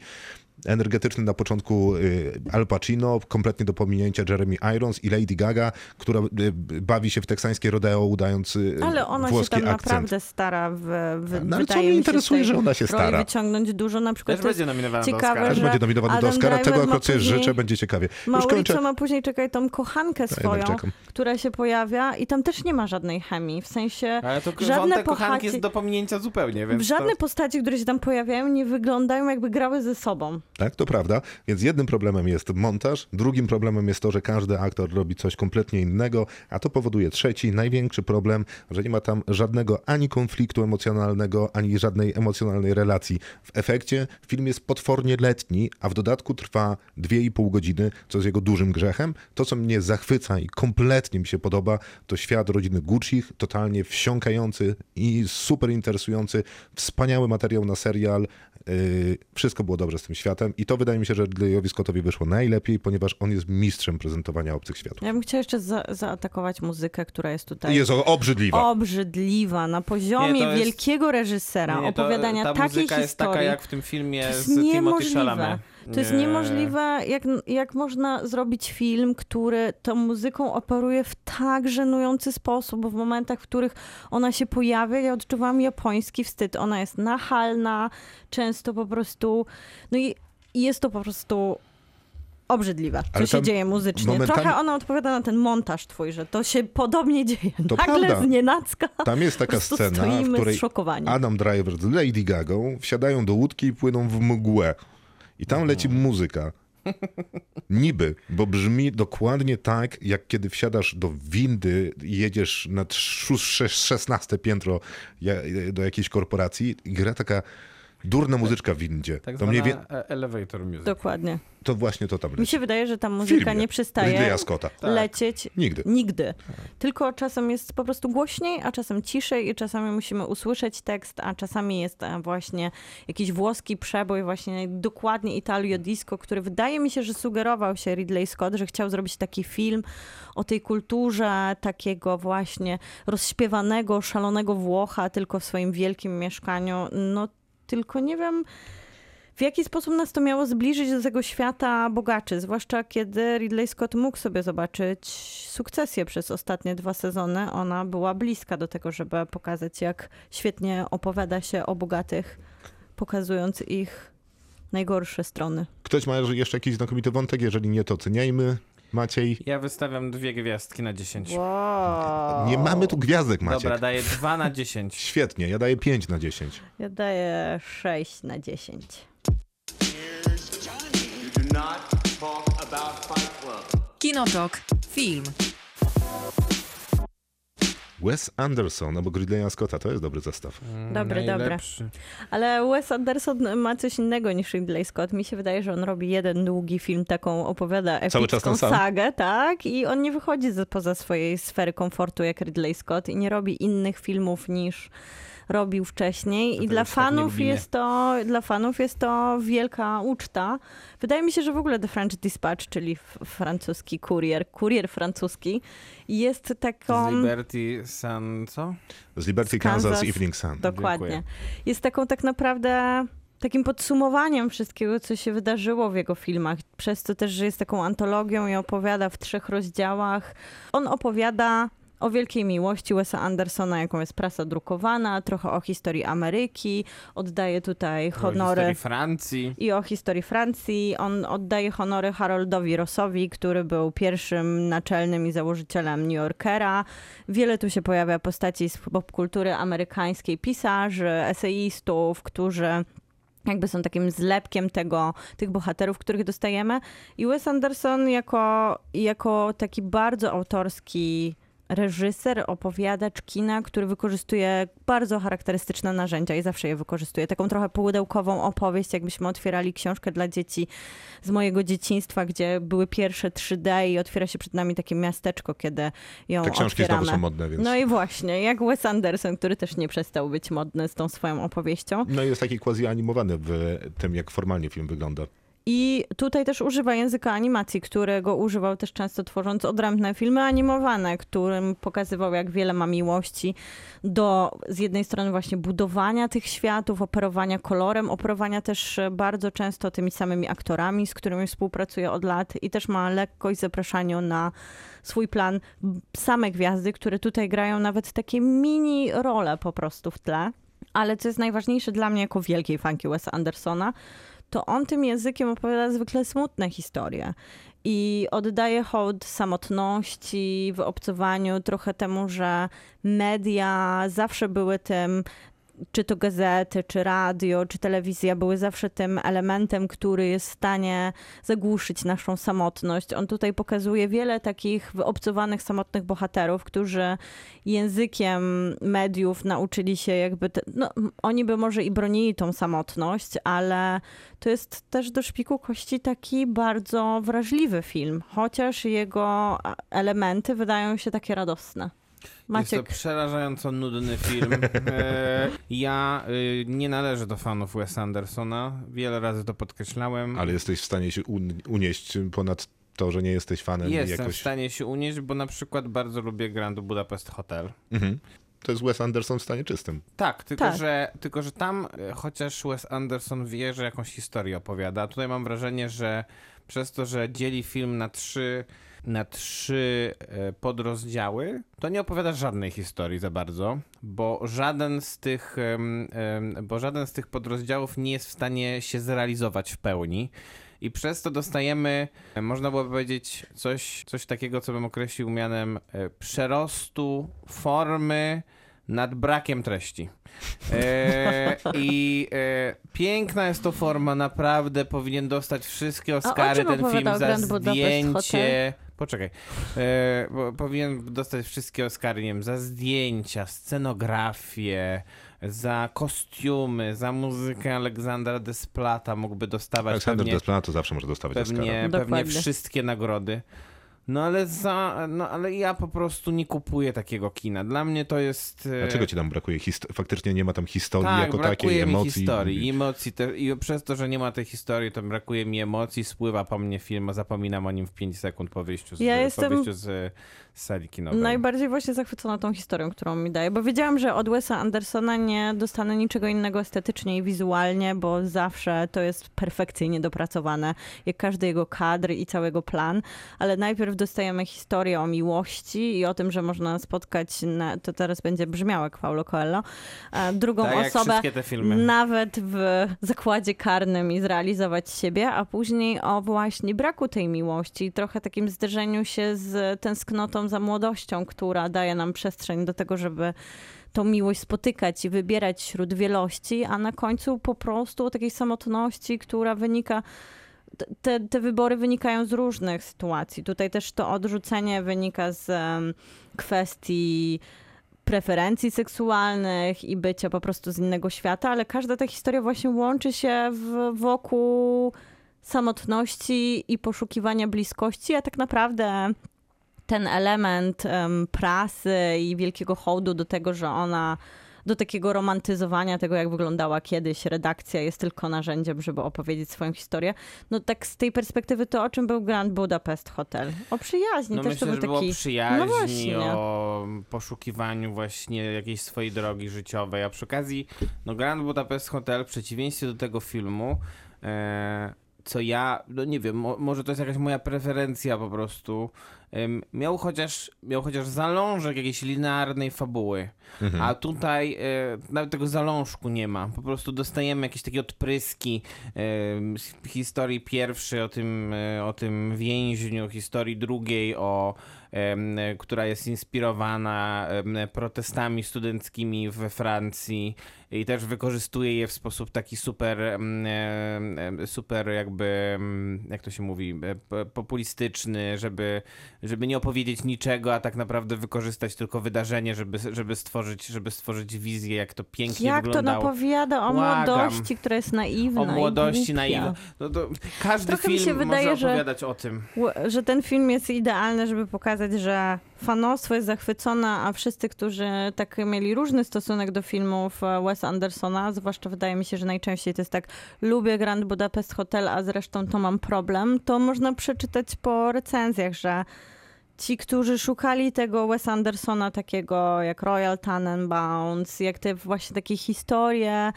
Energetyczny na początku y, Al Pacino, kompletnie do pominięcia Jeremy Irons i Lady Gaga, która y, bawi się w teksańskie rodeo, udając y, Ale ona się tam akcent. naprawdę stara. W, w, No ale co mnie interesuje, że ona się stara? wyciągnąć dużo. Na przykład Też będzie nominowana do ciekawe, Oscara. Też że będzie nominowany do Oscara, tego ma akurat sobie później- życzę, będzie ciekawie. Już Mauricio kończę. ma później, czekaj, tą kochankę swoją, która się pojawia i tam też nie ma żadnej chemii. W sensie Ale to żadne postaci, jest do pominięcia zupełnie, więc żadne to... postaci, które się tam pojawiają, nie wyglądają jakby grały ze sobą. Tak, to prawda. Więc jednym problemem jest montaż, drugim problemem jest to, że każdy aktor robi coś kompletnie innego, a to powoduje trzeci, największy problem, że nie ma tam żadnego ani konfliktu emocjonalnego, ani żadnej emocjonalnej relacji. W efekcie film jest potwornie letni, a w dodatku trwa 2,5 godziny, co jest jego dużym grzechem. To, co mnie zachwyca i kompletnie mi się podoba, to świat rodziny Gucci, totalnie wsiąkający i super interesujący, wspaniały materiał na serial. Yy, wszystko było dobrze z tym światem i to wydaje mi się, że Ridleyowi Scottowi wyszło najlepiej, ponieważ on jest mistrzem prezentowania obcych światów. Ja bym chciała jeszcze za zaatakować muzykę, która jest tutaj Jest obrzydliwa. obrzydliwa, na poziomie Nie, to jest- wielkiego reżysera, Nie, to- opowiadania ta takiej muzyka jest taka historii. jak w tym filmie z Timothy. Chalamet. To jest Nie. niemożliwe, jak, jak można zrobić film, który tą muzyką operuje w tak żenujący sposób, bo w momentach, w których ona się pojawia, ja odczuwam japoński wstyd. Ona jest nachalna, często po prostu, no i jest to po prostu obrzydliwe, co się dzieje muzycznie. momentami- Trochę ona odpowiada na ten montaż twój, że to się podobnie dzieje. To Nagle prawda. z nienacka Tam jest taka scena, w której. Adam Driver z Lady Gagą wsiadają do łódki i płyną w mgłę. I tam leci muzyka. Niby, bo brzmi dokładnie tak, jak kiedy wsiadasz do windy i jedziesz na 16 piętro do jakiejś korporacji i gra taka durna muzyczka w windzie. Tak to, mniej zwana wie... e- elevator music. Dokładnie. to właśnie to tam Mi leci. się wydaje, że ta muzyka filmie nie przestaje Scotta. Tak. lecieć Nigdy. Nigdy. Tylko czasem jest po prostu głośniej, a czasem ciszej i czasami musimy usłyszeć tekst, a czasami jest e, właśnie jakiś włoski przebój, właśnie dokładnie Italio Disco, który wydaje mi się, że sugerował się Ridley Scott, że chciał zrobić taki film o tej kulturze takiego właśnie rozśpiewanego, szalonego Włocha, tylko w swoim wielkim mieszkaniu. No tylko nie wiem... W jaki sposób nas to miało zbliżyć do tego świata bogaczy, zwłaszcza kiedy Ridley Scott mógł sobie zobaczyć sukcesję przez ostatnie dwa sezony. Ona była bliska do tego, żeby pokazać, jak świetnie opowiada się o bogatych, pokazując ich najgorsze strony. Ktoś ma jeszcze jakiś znakomity wątek? Jeżeli nie, to oceniajmy. Maciej? Ja wystawiam dwie gwiazdki na 10. Wow. Nie mamy tu gwiazdek, Maciek. Dobra, daję 2 na 10. Świetnie, ja daję 5 na 10. Ja daję 6 na 10. You do not talk about Fight Club. Kinotok. Film. Wes Anderson obok Ridleya Scotta, to jest dobry zestaw. Dobre, dobre. Najlepszy. Ale Wes Anderson ma coś innego niż Ridley Scott. Mi się wydaje, że on robi jeden długi film, taką opowiada Cały czas epicką sagę, tak? I on nie wychodzi poza swojej sfery komfortu jak Ridley Scott i nie robi innych filmów niż robił wcześniej. I dla tak fanów, jest to, dla fanów jest to wielka uczta. Wydaje mi się, że w ogóle The French Dispatch, czyli francuski kurier, kurier francuski, jest taką... Z Liberty Sun, co? Z Liberty Z Kansas. Kansas Evening Sun. Dokładnie. Dziękuję. Jest taką tak naprawdę takim podsumowaniem wszystkiego, co się wydarzyło w jego filmach. Przez to też, że jest taką antologią i opowiada w trzech rozdziałach. On opowiada o wielkiej miłości Wesa Andersona, jaką jest prasa drukowana, trochę o historii Ameryki, oddaje tutaj O honory historii Francji. i o historii Francji. On oddaje honory Haroldowi Rossowi, który był pierwszym naczelnym i założycielem New Yorkera. Wiele tu się pojawia postaci z popkultury amerykańskiej, pisarzy, eseistów, którzy jakby są takim zlepkiem tego, tych bohaterów, których dostajemy. I Wes Anderson jako, jako taki bardzo autorski reżyser, opowiadacz kina, który wykorzystuje bardzo charakterystyczne narzędzia i zawsze je wykorzystuje. Taką trochę pudełkową opowieść, jakbyśmy otwierali książkę dla dzieci z mojego dzieciństwa, gdzie były pierwsze 3D i otwiera się przed nami takie miasteczko, kiedy ją Te książki otwieramy. znowu są modne, więc... No i właśnie, jak Wes Anderson, który też nie przestał być modny z tą swoją opowieścią. No i jest taki quasi animowany w tym, jak formalnie film wygląda. I tutaj też używa języka animacji, którego używał też często tworząc odrębne filmy animowane, którym pokazywał, jak wiele ma miłości do z jednej strony właśnie budowania tych światów, operowania kolorem, operowania też bardzo często tymi samymi aktorami, z którymi współpracuje od lat i też ma lekkość w zapraszaniu na swój plan same gwiazdy, które tutaj grają nawet takie mini role po prostu w tle. Ale co jest najważniejsze dla mnie jako wielkiej fanki Wesa Andersona, to on tym językiem opowiada zwykle smutne historie i oddaje hołd samotności w obcowaniu, trochę temu, że media zawsze były tym czy to gazety, czy radio, czy telewizja były zawsze tym elementem, który jest w stanie zagłuszyć naszą samotność. On tutaj pokazuje wiele takich wyobcowanych, samotnych bohaterów, którzy językiem mediów nauczyli się jakby, te, no, oni by może i bronili tą samotność, ale to jest też do szpiku kości taki bardzo wrażliwy film, chociaż jego elementy wydają się takie radosne. Maciek. Jest to przerażająco nudny film. E, ja y, nie należę do fanów Wes Andersona. Wiele razy to podkreślałem. Ale jesteś w stanie się un- unieść ponad to, że nie jesteś fanem Jestem jakoś... w stanie się unieść, bo na przykład bardzo lubię Grand Budapest Hotel. Mhm. To jest Wes Anderson w stanie czystym. Tak, tylko, Tak. Że, tylko że tam e, chociaż Wes Anderson wie, że jakąś historię opowiada, tutaj mam wrażenie, że przez to, że dzieli film na trzy, na trzy e, podrozdziały, to nie opowiada żadnej historii za bardzo, bo żaden z tych, bo żaden z tych podrozdziałów nie jest w stanie się zrealizować w pełni. I przez to dostajemy, e, można było powiedzieć, coś, coś takiego, co bym określił mianem e, przerostu formy nad brakiem treści. E, I e, piękna jest to forma, naprawdę powinien dostać wszystkie Oscary ten film za zdjęcie. Poczekaj. E, bo powinien dostać wszystkie Oscary, nie wiem, za zdjęcia, scenografię, za kostiumy, za muzykę Aleksandra Desplata mógłby dostawać Aleksander pewnie, Desplat to zawsze może dostawać Oscara. pewnie, pewnie Dokładnie. wszystkie nagrody. No ale za, no ale ja po prostu nie kupuję takiego kina. Dla mnie to jest... e, Dlaczego ci tam brakuje? Hist- faktycznie nie ma tam historii tak, jako takiej, mi emocji. historii. Emocji te, I przez to, że nie ma tej historii, to brakuje mi emocji, spływa po mnie film, a zapominam o nim w 5 sekund po wyjściu z, Ja po jestem wyjściu z, z sali kinowej. Najbardziej właśnie zachwycona tą historią, którą mi daje, bo wiedziałam, że od Wesa Andersona nie dostanę niczego innego estetycznie i wizualnie, bo zawsze to jest perfekcyjnie dopracowane, jak każdy jego kadr i całego plan, ale najpierw dostajemy historię o miłości i o tym, że można spotkać, na, to teraz będzie brzmiało jak Paulo Coelho, drugą tak osobę wszystkie te filmy. nawet w zakładzie karnym i zrealizować siebie, a później o właśnie braku tej miłości i trochę takim zderzeniu się z tęsknotą za młodością, która daje nam przestrzeń do tego, żeby tą miłość spotykać i wybierać wśród wielości, a na końcu po prostu o takiej samotności, która wynika te- te, wybory wynikają z różnych sytuacji. Tutaj też to odrzucenie wynika z em, kwestii preferencji seksualnych i bycia po prostu z innego świata, ale każda ta historia właśnie łączy się w, wokół samotności i poszukiwania bliskości, a tak naprawdę ten element em, prasy i wielkiego hołdu do tego, że ona do takiego romantyzowania tego, jak wyglądała kiedyś redakcja, jest tylko narzędziem, żeby opowiedzieć swoją historię. No tak z tej perspektywy to o czym był Grand Budapest Hotel? O przyjaźni. No Też myślę, to był taki... przyjaźni, No właśnie. o poszukiwaniu właśnie jakiejś swojej drogi życiowej, a przy okazji no Grand Budapest Hotel w przeciwieństwie do tego filmu e, co ja, no nie wiem, mo, może to jest jakaś moja preferencja po prostu, miał chociaż, miał chociaż zalążek jakiejś linearnej fabuły, Mhm. a tutaj e, nawet tego zalążku nie ma. Po prostu dostajemy jakieś takie odpryski z historii pierwszej o tym, e, o tym więźniu, historii drugiej o która jest inspirowana protestami studenckimi we Francji i też wykorzystuje je w sposób taki super, super jakby, jak to się mówi, e, populistyczny, żeby, żeby nie opowiedzieć niczego, a tak naprawdę wykorzystać tylko wydarzenie, żeby, żeby, stworzyć, żeby stworzyć wizję, jak to pięknie Jak to wyglądało. napowiada o Błagam. młodości, która jest naiwna o młodości naiwna. No to każdy Trochę mi film się wydaje, może że- opowiadać o tym. Że ten film jest idealny, żeby pokazać, że fanostwo jest zachwycone, a wszyscy, którzy tak mieli różny stosunek do filmów e, Wes Andersona, zwłaszcza wydaje mi się, że najczęściej to jest tak, lubię Grand Budapest Hotel, a zresztą to mam problem, to można przeczytać po recenzjach, że ci, którzy szukali tego Wes Andersona takiego jak Royal Tenenbaums, jak te właśnie takie historie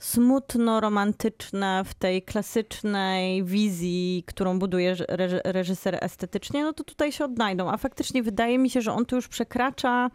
smutno-romantyczne w tej klasycznej wizji, którą buduje reż- reżyser estetycznie, no to tutaj się odnajdą. A faktycznie wydaje mi się, że on tu już przekracza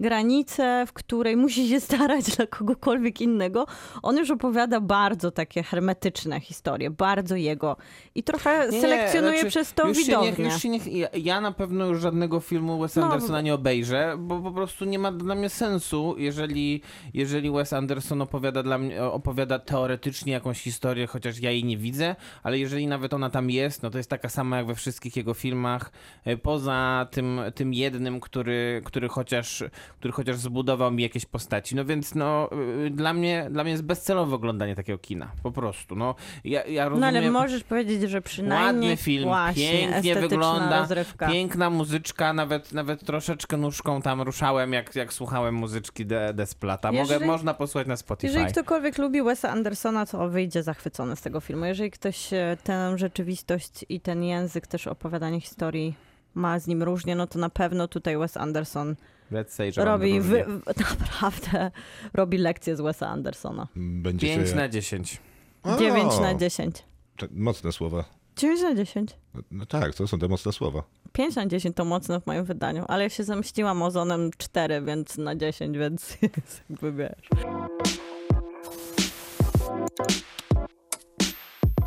granicę, w której musi się starać dla kogokolwiek innego. On już opowiada bardzo takie hermetyczne historie, bardzo jego. I trochę Nie, selekcjonuje znaczy, przez to już się widownię. niech, już się niech, ja, na pewno już żadnego filmu Wesa No, Andersona bo- nie obejrzę, bo po prostu nie ma dla mnie sensu, jeżeli, jeżeli Wes Anderson opowiada, dla mnie, opowiada teoretycznie jakąś historię, chociaż ja jej nie widzę, ale jeżeli nawet ona tam jest, no to jest taka sama jak we wszystkich jego filmach, e, poza tym, tym jednym, który, który, chociaż, który chociaż zbudował mi jakieś postaci. No więc no, y, dla mnie, dla mnie jest bezcelowe oglądanie takiego kina, po prostu. No, ja, ja No rozumiem... ale możesz powiedzieć, że przynajmniej Ładny film, właśnie pięknie wygląda, rozrywka. piękna muzyczka, nawet, nawet troszeczkę nóżką tam ruszałem, jak, jak słuchałem muzyczki De, Desplata. Mogę, Jeżeli- można posłuchać na Spotify. Jeżeli ktokolwiek lubi Wesa Andersona, to wyjdzie zachwycony z tego filmu. Jeżeli ktoś e, tę rzeczywistość i ten język też opowiadania historii ma z nim różnie, no to na pewno tutaj Wes Anderson Let's say, że robi, wy, w- naprawdę robi lekcję z Wesa Andersona. Będzie 5 się... na 10. O, 9 na 10. to Mocne słowa. 9 na 10. No tak, to są te mocne słowa. 5 na 10 to mocno w moim wydaniu, ale ja się zemściłam ozonem 4, więc na 10, więc jest jakby wiesz.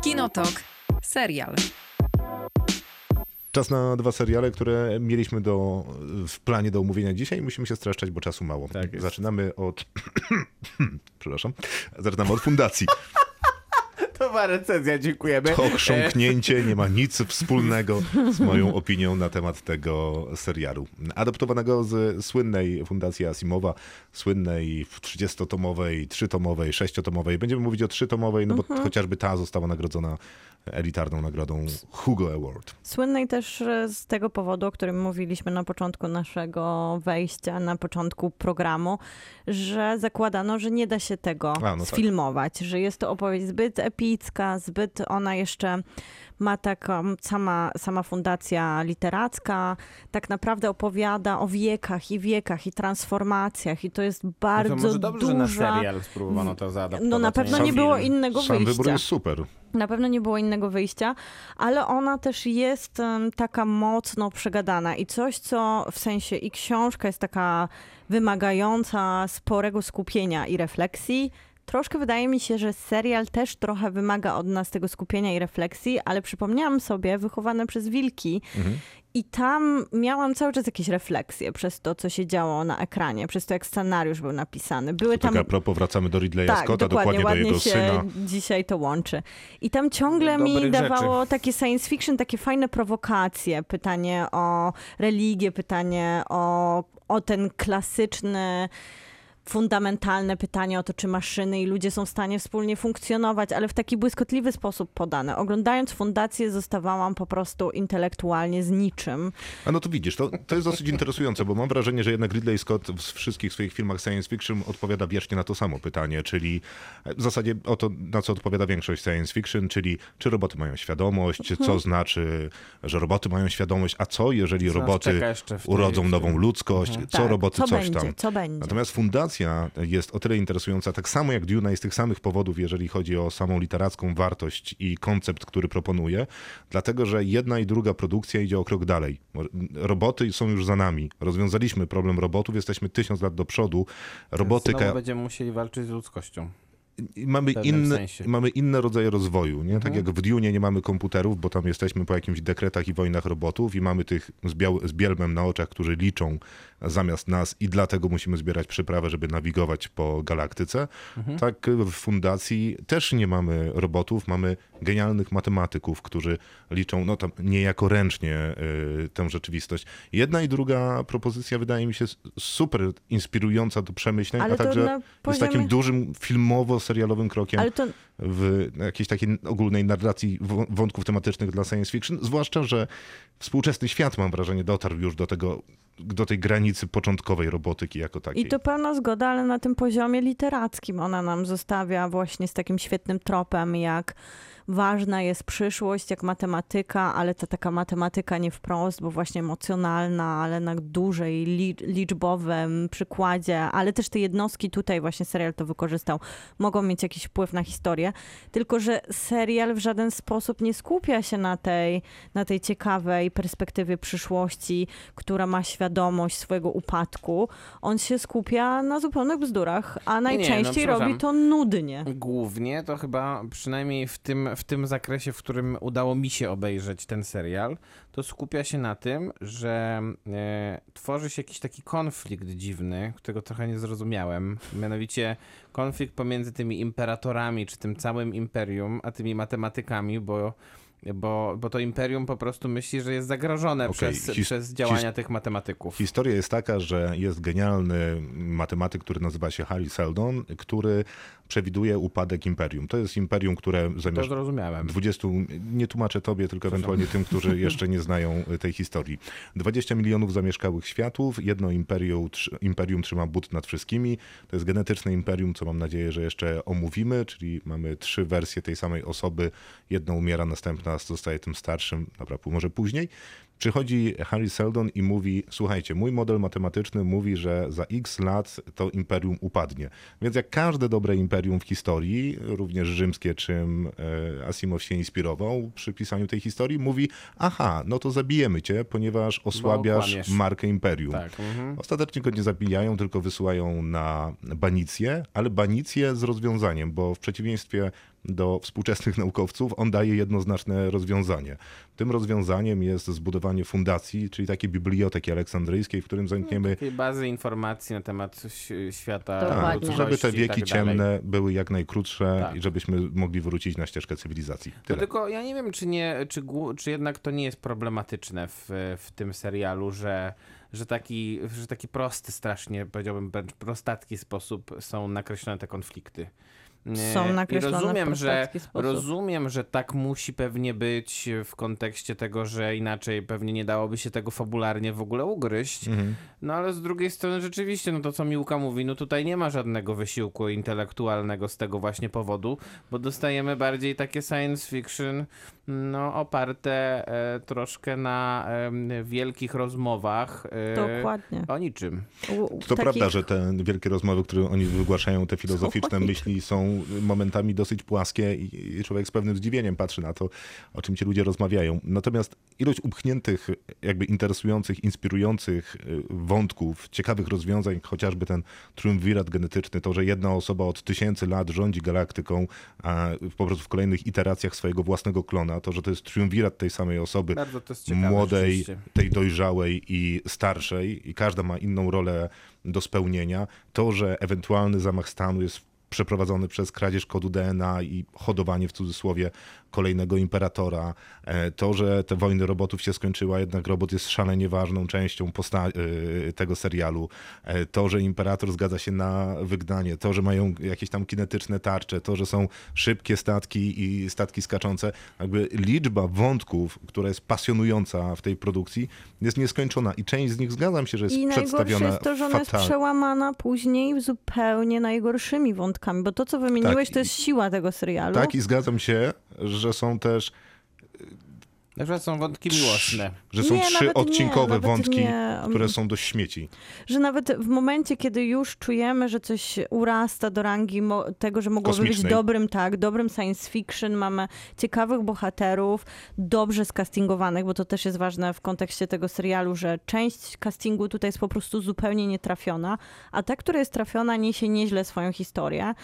Kinotok. Serial. Czas na dwa seriale, które mieliśmy do, w planie do omówienia dzisiaj. Musimy się streszczać, bo czasu mało. Tak. Zaczynamy od... Przepraszam. Zaczynamy od fundacji. To była recenzja, dziękujemy. To chrząknięcie nie ma nic wspólnego z moją opinią na temat tego serialu. Adaptowanego z słynnej Fundacji Asimowa, słynnej 30-tomowej, 3-tomowej, 6-tomowej. Będziemy mówić o 3-tomowej, no bo chociażby ta została nagrodzona elitarną nagrodą Hugo Award. Słynnej też e, z tego powodu, o którym mówiliśmy na początku naszego wejścia, na początku programu, że zakładano, że nie da się tego A, no tak. sfilmować, że jest to opowieść zbyt epicka, zbyt ona jeszcze ma taką, sama, sama fundacja literacka tak naprawdę opowiada o wiekach i wiekach i transformacjach i to jest bardzo No to może dobrze, że duża... na serial spróbowano to zaadaptować. No na pewno nie było innego Sam wybór wyjścia. jest super. Na pewno nie było innego wyjścia, ale ona też jest taka mocno przegadana i coś, co w sensie i książka jest taka wymagająca sporego skupienia i refleksji. Troszkę wydaje mi się, że serial też trochę wymaga od nas tego skupienia i refleksji, ale przypomniałam sobie, wychowane przez wilki, Mhm. i tam miałam cały czas jakieś refleksje przez to, co się działo na ekranie, przez to, jak scenariusz był napisany. Były Tak tam a propos, wracamy do Ridleya tak, Scotta, dokładnie, dokładnie, do jego się syna. dzisiaj to łączy. I tam ciągle mi Dobrych rzeczy. dawało takie science fiction, takie fajne prowokacje. Pytanie o religię, pytanie o, o ten klasyczny fundamentalne pytanie o to, czy maszyny i ludzie są w stanie wspólnie funkcjonować, ale w taki błyskotliwy sposób podane. Oglądając fundację zostawałam po prostu intelektualnie z niczym. A no to widzisz, to, to jest dosyć interesujące, bo mam wrażenie, że jednak Ridley Scott w wszystkich swoich filmach science fiction odpowiada wiecznie na to samo pytanie, czyli w zasadzie o to, na co odpowiada większość science fiction, czyli czy roboty mają świadomość, co znaczy, że roboty mają świadomość, a co jeżeli roboty urodzą nową ludzkość, co Tak, roboty co coś będzie, tam. Co będzie? Natomiast fundacja jest o tyle interesująca, tak samo jak Duna jest z tych samych powodów, jeżeli chodzi o samą literacką wartość i koncept, który proponuje, dlatego że jedna i druga produkcja idzie o krok dalej. Roboty są już za nami. Rozwiązaliśmy problem robotów, jesteśmy tysiąc lat do przodu. Robotyka, Znowu będziemy musieli walczyć z ludzkością. i mamy inne, sensie. mamy inne rodzaje rozwoju. Nie? Tak Mhm. jak w Dune nie mamy komputerów, bo tam jesteśmy po jakimś dekretach i wojnach robotów i mamy tych z, biał- z bielmem na oczach, którzy liczą zamiast nas i dlatego musimy zbierać przyprawę, żeby nawigować po galaktyce. Mhm. Tak w fundacji też nie mamy robotów, mamy genialnych matematyków, którzy liczą no tam niejako ręcznie y, tę rzeczywistość. Jedna i druga propozycja wydaje mi się super inspirująca do przemyśleń, Ale a także na jest poziomie- takim dużym filmowo-serialowym krokiem Ale to w jakiejś takiej ogólnej narracji wątków tematycznych dla science fiction, zwłaszcza, że współczesny świat, mam wrażenie, dotarł już do tego, do tej granicy początkowej robotyki jako takiej. I to pełna zgoda, ale na tym poziomie literackim ona nam zostawia właśnie z takim świetnym tropem, jak ważna jest przyszłość, jak matematyka, ale to taka matematyka nie wprost, bo właśnie emocjonalna, ale na dużej, li, liczbowym przykładzie, ale też te jednostki tutaj właśnie serial to wykorzystał, mogą mieć jakiś wpływ na historię. tylko że serial w żaden sposób nie skupia się na tej, na tej ciekawej perspektywie przyszłości, która ma świadomość swojego upadku. On się skupia na zupełnych bzdurach, a nie, no, najczęściej robi to nudnie. Głównie to chyba przynajmniej w tym, w tym zakresie, w którym udało mi się obejrzeć ten serial, to skupia się na tym, że e, tworzy się jakiś taki konflikt dziwny, którego trochę nie zrozumiałem. Mianowicie konflikt pomiędzy tymi imperatorami, czy tym całym imperium, a tymi matematykami, bo. Bo, bo to imperium po prostu myśli, że jest zagrożone Okej, przez, his- przez działania tych matematyków. Historia jest taka, że jest genialny matematyk, który nazywa się Harry Seldon, który przewiduje upadek imperium. To jest imperium, które To zamiast zrozumiałem. 20, nie tłumaczę tobie, tylko ewentualnie tym, którzy jeszcze nie znają y, tej historii. 20 milionów zamieszkałych światów, jedno imperium, imperium trzyma but nad wszystkimi. To jest genetyczne imperium, co mam nadzieję, że jeszcze omówimy, czyli mamy trzy wersje tej samej osoby. Jedna umiera, następna zostaje tym starszym, dobra, może później. Przychodzi Harry Seldon i mówi: Słuchajcie, mój model matematyczny mówi, że za x lat to imperium upadnie. Więc jak każde dobre imperium w historii, również rzymskie, czym e, Asimov się inspirował przy pisaniu tej historii, mówi: Aha, no to zabijemy cię, ponieważ osłabiasz kłamiesz. markę imperium. Tak. Mhm. Ostatecznie go nie zabijają, tylko wysyłają na banicję, ale banicję z rozwiązaniem, bo w przeciwieństwie do współczesnych naukowców on daje jednoznaczne rozwiązanie. Tym rozwiązaniem jest zbudowanie fundacji, czyli takiej biblioteki aleksandryjskiej, w którym zamkniemy Takiej bazy informacji na temat ś- świata Dokładnie. ludzkości żeby te wieki tak ciemne były jak najkrótsze Tak. i żebyśmy mogli wrócić na ścieżkę cywilizacji. To Tyle. tylko ja nie wiem, czy, nie, czy, czy jednak to nie jest problematyczne w, w tym serialu, że, że, taki, że taki prosty, strasznie powiedziałbym, wręcz prostacki sposób są nakreślone te konflikty. Są I nakreślone w rozumiem, że, prostacki sposób. rozumiem, że tak musi pewnie być w kontekście tego, że inaczej pewnie nie dałoby się tego fabularnie w ogóle ugryźć. Mhm. No ale z drugiej strony rzeczywiście, no to co Miłka mówi, no tutaj nie ma żadnego wysiłku intelektualnego z tego właśnie powodu, bo dostajemy bardziej takie science fiction, no oparte e, troszkę na wielkich rozmowach e, Dokładnie. o niczym. U- To takich- prawda, że te wielkie rozmowy, które oni wygłaszają, te filozoficzne myśli są momentami dosyć płaskie i człowiek z pewnym zdziwieniem patrzy na to, o czym ci ludzie rozmawiają. Natomiast ilość upchniętych, jakby interesujących, inspirujących y, wątków, ciekawych rozwiązań, chociażby ten triumvirat genetyczny, to, że jedna osoba od tysięcy lat rządzi galaktyką, a po prostu w kolejnych iteracjach swojego własnego klona, to, że to jest triumvirat tej samej osoby, ciekawe młodej, tej dojrzałej i starszej, i każda ma inną rolę do spełnienia. To, że ewentualny zamach stanu jest przeprowadzony przez kradzież kodu DNA i hodowanie w cudzysłowie kolejnego imperatora. E, To, że te wojny robotów się skończyła, jednak robot jest szalenie ważną częścią e, tego serialu. E, To, że imperator zgadza się na wygnanie, to, że mają jakieś tam kinetyczne tarcze, to, że są szybkie statki i statki skaczące. Jakby liczba wątków, która jest pasjonująca w tej produkcji, jest nieskończona i część z nich zgadzam się, że jest I najgorsze przedstawiona jest to, że ona jest przełamana później zupełnie najgorszymi wątkami, bo to, co wymieniłeś, Tak, to jest siła tego serialu. Tak, i zgadzam się, że są też Na przykład są wątki miłosne. że są Nie, trzy nie, odcinkowe nawet wątki, nie. które są do śmieci. Że nawet w momencie, kiedy już czujemy, że coś urasta do rangi tego, że mogłoby być dobrym, tak, dobrym science fiction, mamy ciekawych bohaterów, dobrze skastingowanych, bo to też jest ważne w kontekście tego serialu, że część castingu tutaj jest po prostu zupełnie nietrafiona, a ta, która jest trafiona, niesie nieźle swoją historię.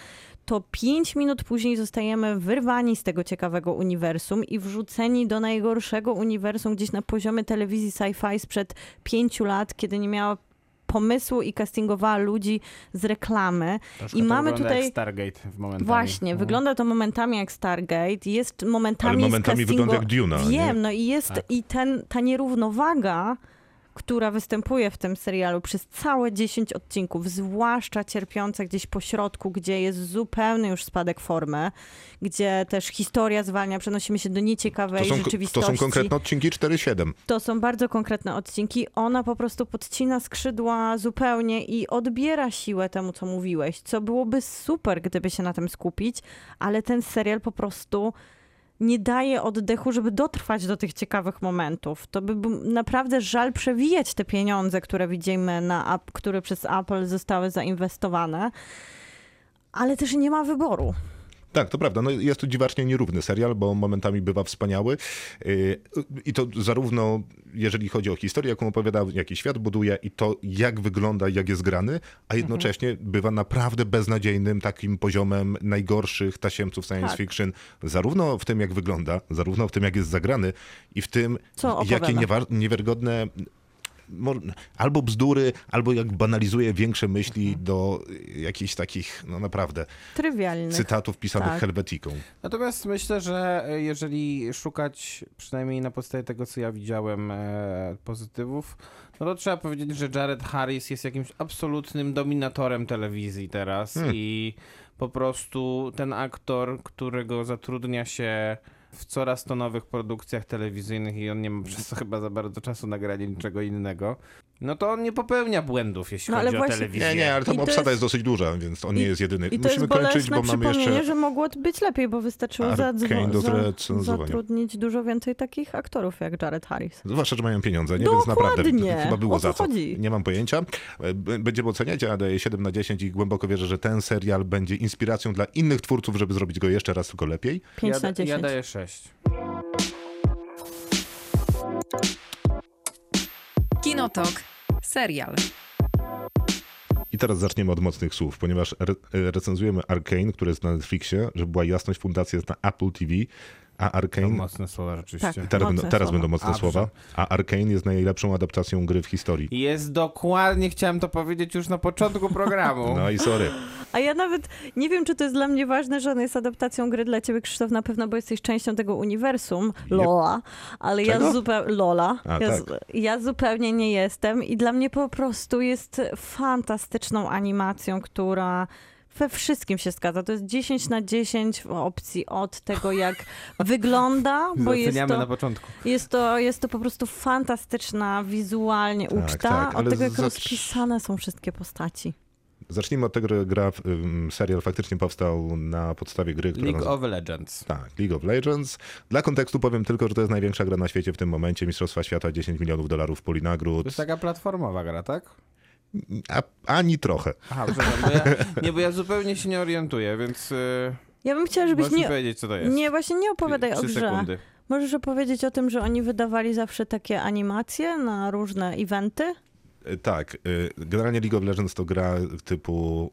To pięć minut później zostajemy wyrwani z tego ciekawego uniwersum i wrzuceni do najgorszego uniwersum gdzieś na poziomie telewizji sci-fi sprzed pięciu lat, kiedy nie miała pomysłu i castingowała ludzi z reklamy. Troszkę I to mamy tutaj- jak Stargate w momentami. Właśnie, Mhm. wygląda to momentami jak Stargate, jest momentami Ale momentami castingo- wygląda jak Duna, nie? Wiem, no i jest Tak. i ten, ta nierównowaga, która występuje w tym serialu przez całe 10 odcinków, zwłaszcza cierpiące gdzieś po środku, gdzie jest zupełny już spadek formy, gdzie też historia zwalnia, przenosimy się do nieciekawej To są, to rzeczywistości. są konkretne odcinki 4-7. To są bardzo konkretne odcinki. Ona po prostu podcina skrzydła zupełnie i odbiera siłę temu, co mówiłeś, co byłoby super, gdyby się na tym skupić, ale ten serial po prostu nie daje oddechu, żeby dotrwać do tych ciekawych momentów. To by był naprawdę żal przewijać te pieniądze, które widzimy, na, które przez Apple zostały zainwestowane, ale też nie ma wyboru. Tak, to prawda. No jest to dziwacznie nierówny serial, bo momentami bywa wspaniały. Yy, I to zarówno jeżeli chodzi o historię, jaką opowiada, jaki świat buduje i to, jak wygląda, jak jest grany, a jednocześnie bywa naprawdę beznadziejnym takim poziomem najgorszych tasiemców science Tak. fiction, zarówno w tym, jak wygląda, zarówno w tym, jak jest zagrany i w tym, jakie niewiarygodne albo bzdury, albo jak banalizuje większe myśli Mhm. do jakichś takich, no naprawdę, Trywialnych. cytatów pisanych Tak. helwetiką. Natomiast myślę, że e, jeżeli szukać, przynajmniej na podstawie tego, co ja widziałem, e, pozytywów, no to trzeba powiedzieć, że Jared Harris jest jakimś absolutnym dominatorem telewizji teraz Hmm. i po prostu ten aktor, którego zatrudnia się w coraz to nowych produkcjach telewizyjnych i on nie ma przez to chyba za bardzo czasu na granie niczego innego, no to on nie popełnia błędów, jeśli No, ale chodzi o właśnie- telewizję. Nie, nie, ale tam obsada jest... jest- dosyć duża, więc on I- nie jest jedyny. I to Musimy jest kończyć, bo mamy przypomnienie, jeszcze... że mogło być lepiej, bo wystarczyło zadzwo- za, zatrudnić dużo więcej takich aktorów jak Jared Harris. Zwłaszcza, że mają pieniądze, nie? Więc naprawdę Dokładnie. chyba było O co za co. chodzi? Nie mam pojęcia. E, Będziemy oceniać, ja daję 7 na 10 i głęboko wierzę, że ten serial będzie inspiracją dla innych twórców, żeby zrobić go jeszcze raz, tylko lepiej. 5 ja, na da- 10. ja daję 6. Kinotok. Serial. I teraz zaczniemy od mocnych słów, ponieważ re e, recenzujemy Arkane, które jest na Netflixie, żeby była jasność, fundacja jest na Apple TV, a To Arkane... mocne słowa rzeczywiście. Tak. Teraz, będą, Mocne teraz słowa. będą mocne A, słowa. A Arkane jest najlepszą adaptacją gry w historii. Jest dokładnie, chciałem to powiedzieć już na początku programu. No i sorry. A ja nawet nie wiem, czy to jest dla mnie ważne, że on jest adaptacją gry dla ciebie, Krzysztof, na pewno, bo jesteś częścią tego uniwersum, Lola, ale Czego? ja zupełnie... Lola. A, ja, tak. ja zupełnie nie jestem i dla mnie po prostu jest fantastyczną animacją, która we wszystkim się zgadza. To jest 10 na 10 w opcji od tego, jak wygląda, bo jest to, na początku. jest, to, jest to po prostu fantastyczna wizualnie Tak, uczta, tak, od ale tego, jak zacz- rozpisane są wszystkie postaci. Zacznijmy od tego, że gra, serial faktycznie powstał na podstawie gry, która League nazywa... of Legends. Tak, League of Legends. Dla kontekstu powiem tylko, że to jest największa gra na świecie w tym momencie. Mistrzostwa Świata, 10 milionów dolarów puli nagród. To jest taka platformowa gra, tak? A, ani trochę. Aha, przepraszam, bo ja, nie, bo ja zupełnie się nie orientuję, więc yy, Ja bym chciała, żebyś nie... powiedzieć, co to jest. Nie, właśnie nie opowiadaj o grze. sekundy. Możesz opowiedzieć o tym, że oni wydawali zawsze takie animacje na różne eventy? Y, Tak, y, generalnie League of Legends to gra typu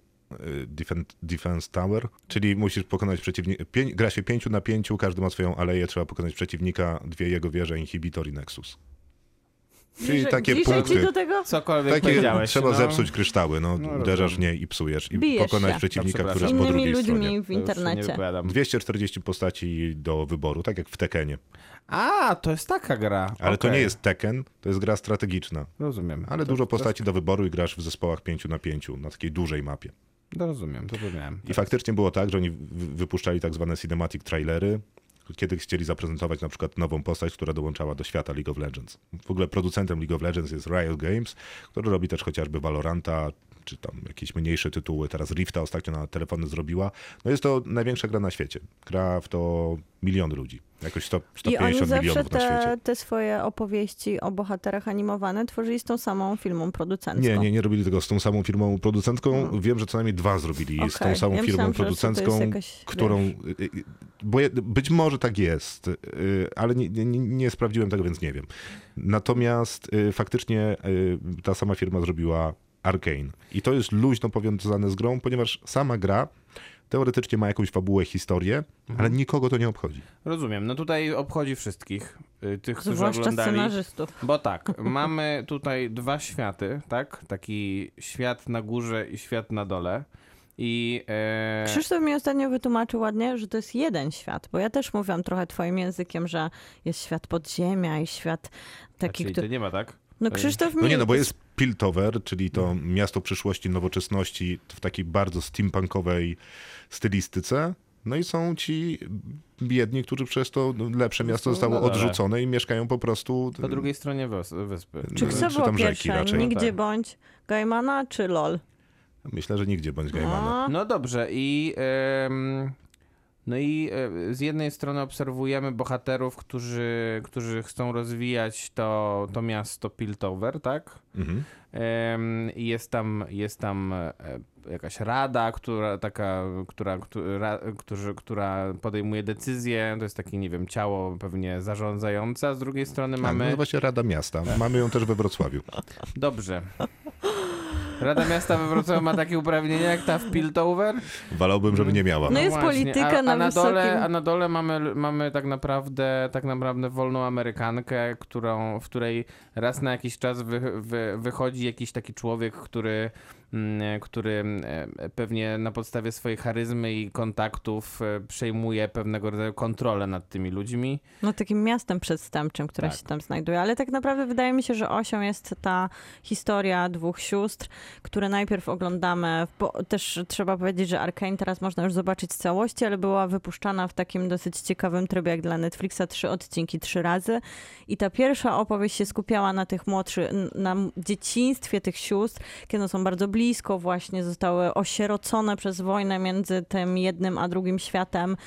Defen- Defense Tower, czyli musisz pokonać przeciwnika. Gra się pięciu na pięciu, każdy ma swoją aleję, trzeba pokonać przeciwnika, dwie jego wieże, inhibitor i nexus. Czyli Bliżej- takie bliżej punkty. ci do tego? Cokolwiek Takie powiedziałeś. trzeba no. zepsuć kryształy, no, No, uderzasz w nie i psujesz. I Bijesz pokonać się. przeciwnika, No, który jest po Innymi drugiej ludźmi stronie. w To już się Nie internecie. wypowiadam. 240 postaci do wyboru, tak jak w Tekenie. A, to jest taka gra. Ale to Okej. nie jest Tekken, to jest gra strategiczna. Rozumiem. Ale to, dużo postaci do wyboru i grasz w zespołach 5 na 5 na takiej dużej mapie. To rozumiem, to rozumiałem. I faktycznie było tak, że oni wy- wypuszczali tak zwane cinematic trailery, kiedy chcieli zaprezentować na przykład nową postać, która dołączała do świata League of Legends. W ogóle producentem League of Legends jest Riot Games, który robi też chociażby Valoranta, czy tam jakieś mniejsze tytuły. Teraz Rifta ostatnio na telefony zrobiła. No jest to największa gra na świecie. Gra w to miliony ludzi. Jakoś 100, I oni 150 zawsze milionów na świecie. te swoje opowieści o bohaterach animowane tworzyli z tą samą filmą producencką. Nie, nie, nie robili tego z tą samą firmą producentką. Wiem, że co najmniej dwa zrobili z tą samą Ja firmą myślałam, producencką, jakaś, którą. wiesz. y, y, Bo ja, być może tak jest, y, ale nie, nie, nie sprawdziłem tego, więc nie wiem. Natomiast faktycznie ta sama firma zrobiła Arkane. I to jest luźno powiązane z grą, ponieważ sama gra teoretycznie ma jakąś fabułę, historię, Mhm. ale nikogo to nie obchodzi. Rozumiem. No tutaj obchodzi wszystkich y, tych, którzy Zwłaszcza oglądali. scenarzystów. Bo tak, mamy tutaj dwa światy, tak? Taki świat na górze i świat na dole. I e, Krzysztof mi ostatnio wytłumaczył ładnie, że to jest jeden świat, bo ja też mówiłam trochę twoim językiem, że jest świat podziemia i świat taki, czyli który... to nie ma, tak? No Krzysztof mi... No nie, no bo jest Piltover, czyli to miasto przyszłości, nowoczesności w takiej bardzo steampunkowej stylistyce. No i są ci biedni, którzy przez to lepsze miasto No, zostało no dalej. odrzucone i mieszkają po prostu... Po drugiej stronie wys- wyspy. Czy no, kto czy było pierwsze? raczej. Nigdzie Tak. bądź Gaimana czy LOL? Myślę, że nigdzie bądź Gaimana. A, No dobrze i em, No i e, z jednej strony obserwujemy bohaterów, którzy, którzy chcą rozwijać to, to miasto Piltover, tak? Mhm. Jest tam, jest tam e, jakaś rada, która, taka, która, która, którzy, która podejmuje decyzje. To jest takie, nie wiem, ciało pewnie zarządzające, a z drugiej strony Tak, mamy... no właśnie Rada Miasta. Mamy ją też we Wrocławiu. Dobrze. Rada Miasta we Wrocławiu ma takie uprawnienia jak ta w Piltover? Wolałbym, żeby nie miała. No jest polityka a, na a na dole, wysokim- A na dole mamy, mamy tak naprawdę tak naprawdę wolną Amerykankę, którą, w której raz na jakiś czas wy, wy, wychodzi jakiś taki człowiek, który, który e, pewnie na podstawie swojej charyzmy i kontaktów e, przejmuje pewnego rodzaju kontrolę nad tymi ludźmi. No takim miastem przedstępczym, które Tak. się tam znajduje. Ale tak naprawdę wydaje mi się, że osią jest ta historia dwóch sióstr, które najpierw oglądamy, bo też trzeba powiedzieć, że Arkane teraz można już zobaczyć w całości, ale była wypuszczana w takim dosyć ciekawym trybie jak dla Netflixa, trzy odcinki, trzy razy. I ta pierwsza opowieść się skupiała na tych młodszych, na dzieciństwie tych sióstr, kiedy są bardzo blisko, właśnie zostały osierocone przez wojnę między tym jednym a drugim światem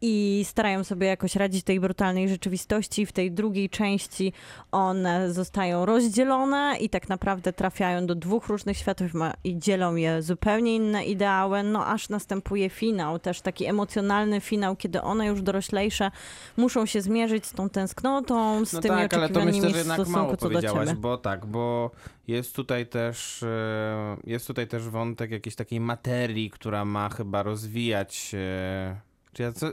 i starają sobie jakoś radzić tej brutalnej rzeczywistości. W tej drugiej części one zostają rozdzielone i tak naprawdę trafiają do dwóch różnych światów i dzielą je zupełnie inne ideały, no aż następuje finał, też taki emocjonalny finał, kiedy one już doroślejsze muszą się zmierzyć z tą tęsknotą, z No tymi tak, ale to myślę, że jednak mało powiedziałaś, bo tak, bo jest tutaj też e, jest tutaj też wątek jakiejś takiej materii, która ma chyba rozwijać e, ja co,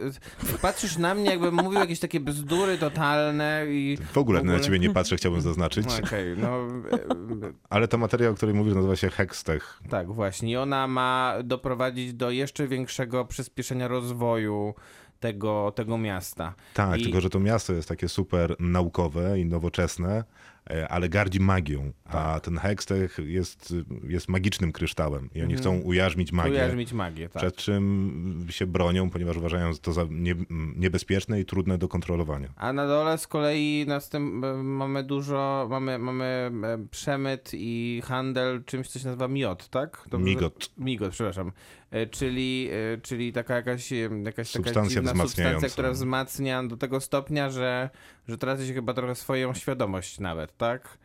patrzysz na mnie, jakbym mówił jakieś takie bzdury totalne i... W ogóle, W ogóle? na ciebie nie patrzę, chciałbym zaznaczyć. Okej, no e, Ale ta materia, o której mówisz, nazywa się Hextech. tak, właśnie. I ona ma doprowadzić do jeszcze większego przyspieszenia rozwoju tego, tego miasta. Tak, I- tylko że to miasto jest takie super naukowe i nowoczesne, e, ale gardzi magią. A ten Hextech jest, jest magicznym kryształem i oni Mhm. chcą ujarzmić magię. Ujarzmić magię, tak. Przed czym się bronią, ponieważ uważają to za nie, niebezpieczne i trudne do kontrolowania. A na dole z kolei następ, e, mamy dużo, mamy, mamy e, przemyt i handel czymś, co się nazywa miot, tak? Dobrze? Migot. Migot, przepraszam. E, Czyli, czyli taka jakaś, jakaś taka Substancja wzmacniająca. substancja, która wzmacnia do tego stopnia, że, że traci się chyba trochę swoją świadomość nawet, tak?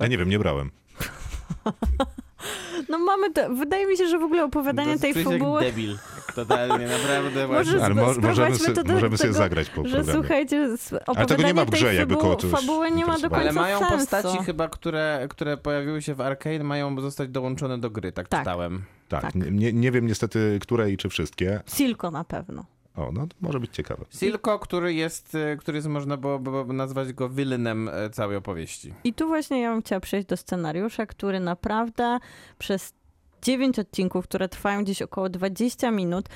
Ja nie wiem, nie brałem. No mamy to, wydaje mi się, że w ogóle opowiadanie tej się jak fabuły... debil. Totalnie, naprawdę Może właśnie. Ale mo- możemy, sobie, to do możemy sobie tego, zagrać po że programie. słuchajcie, s- opowiadanie tego nie ma w grze, tej jakby fabuły- już fabuły nie ma do końca Ale mają sensu. postaci chyba, które, które pojawiły się w Arcane, mają zostać dołączone do gry, tak, Tak. czytałem. Tak, Tak. Nie, nie, nie wiem niestety, które i czy wszystkie. Silko na pewno. O, no to może być ciekawe. Silko, który jest, e, który jest można byłoby nazwać go villainem e, całej opowieści. I tu właśnie ja bym chciała przejść do scenariusza, który naprawdę przez 9 odcinków, które trwają gdzieś około 20 minut,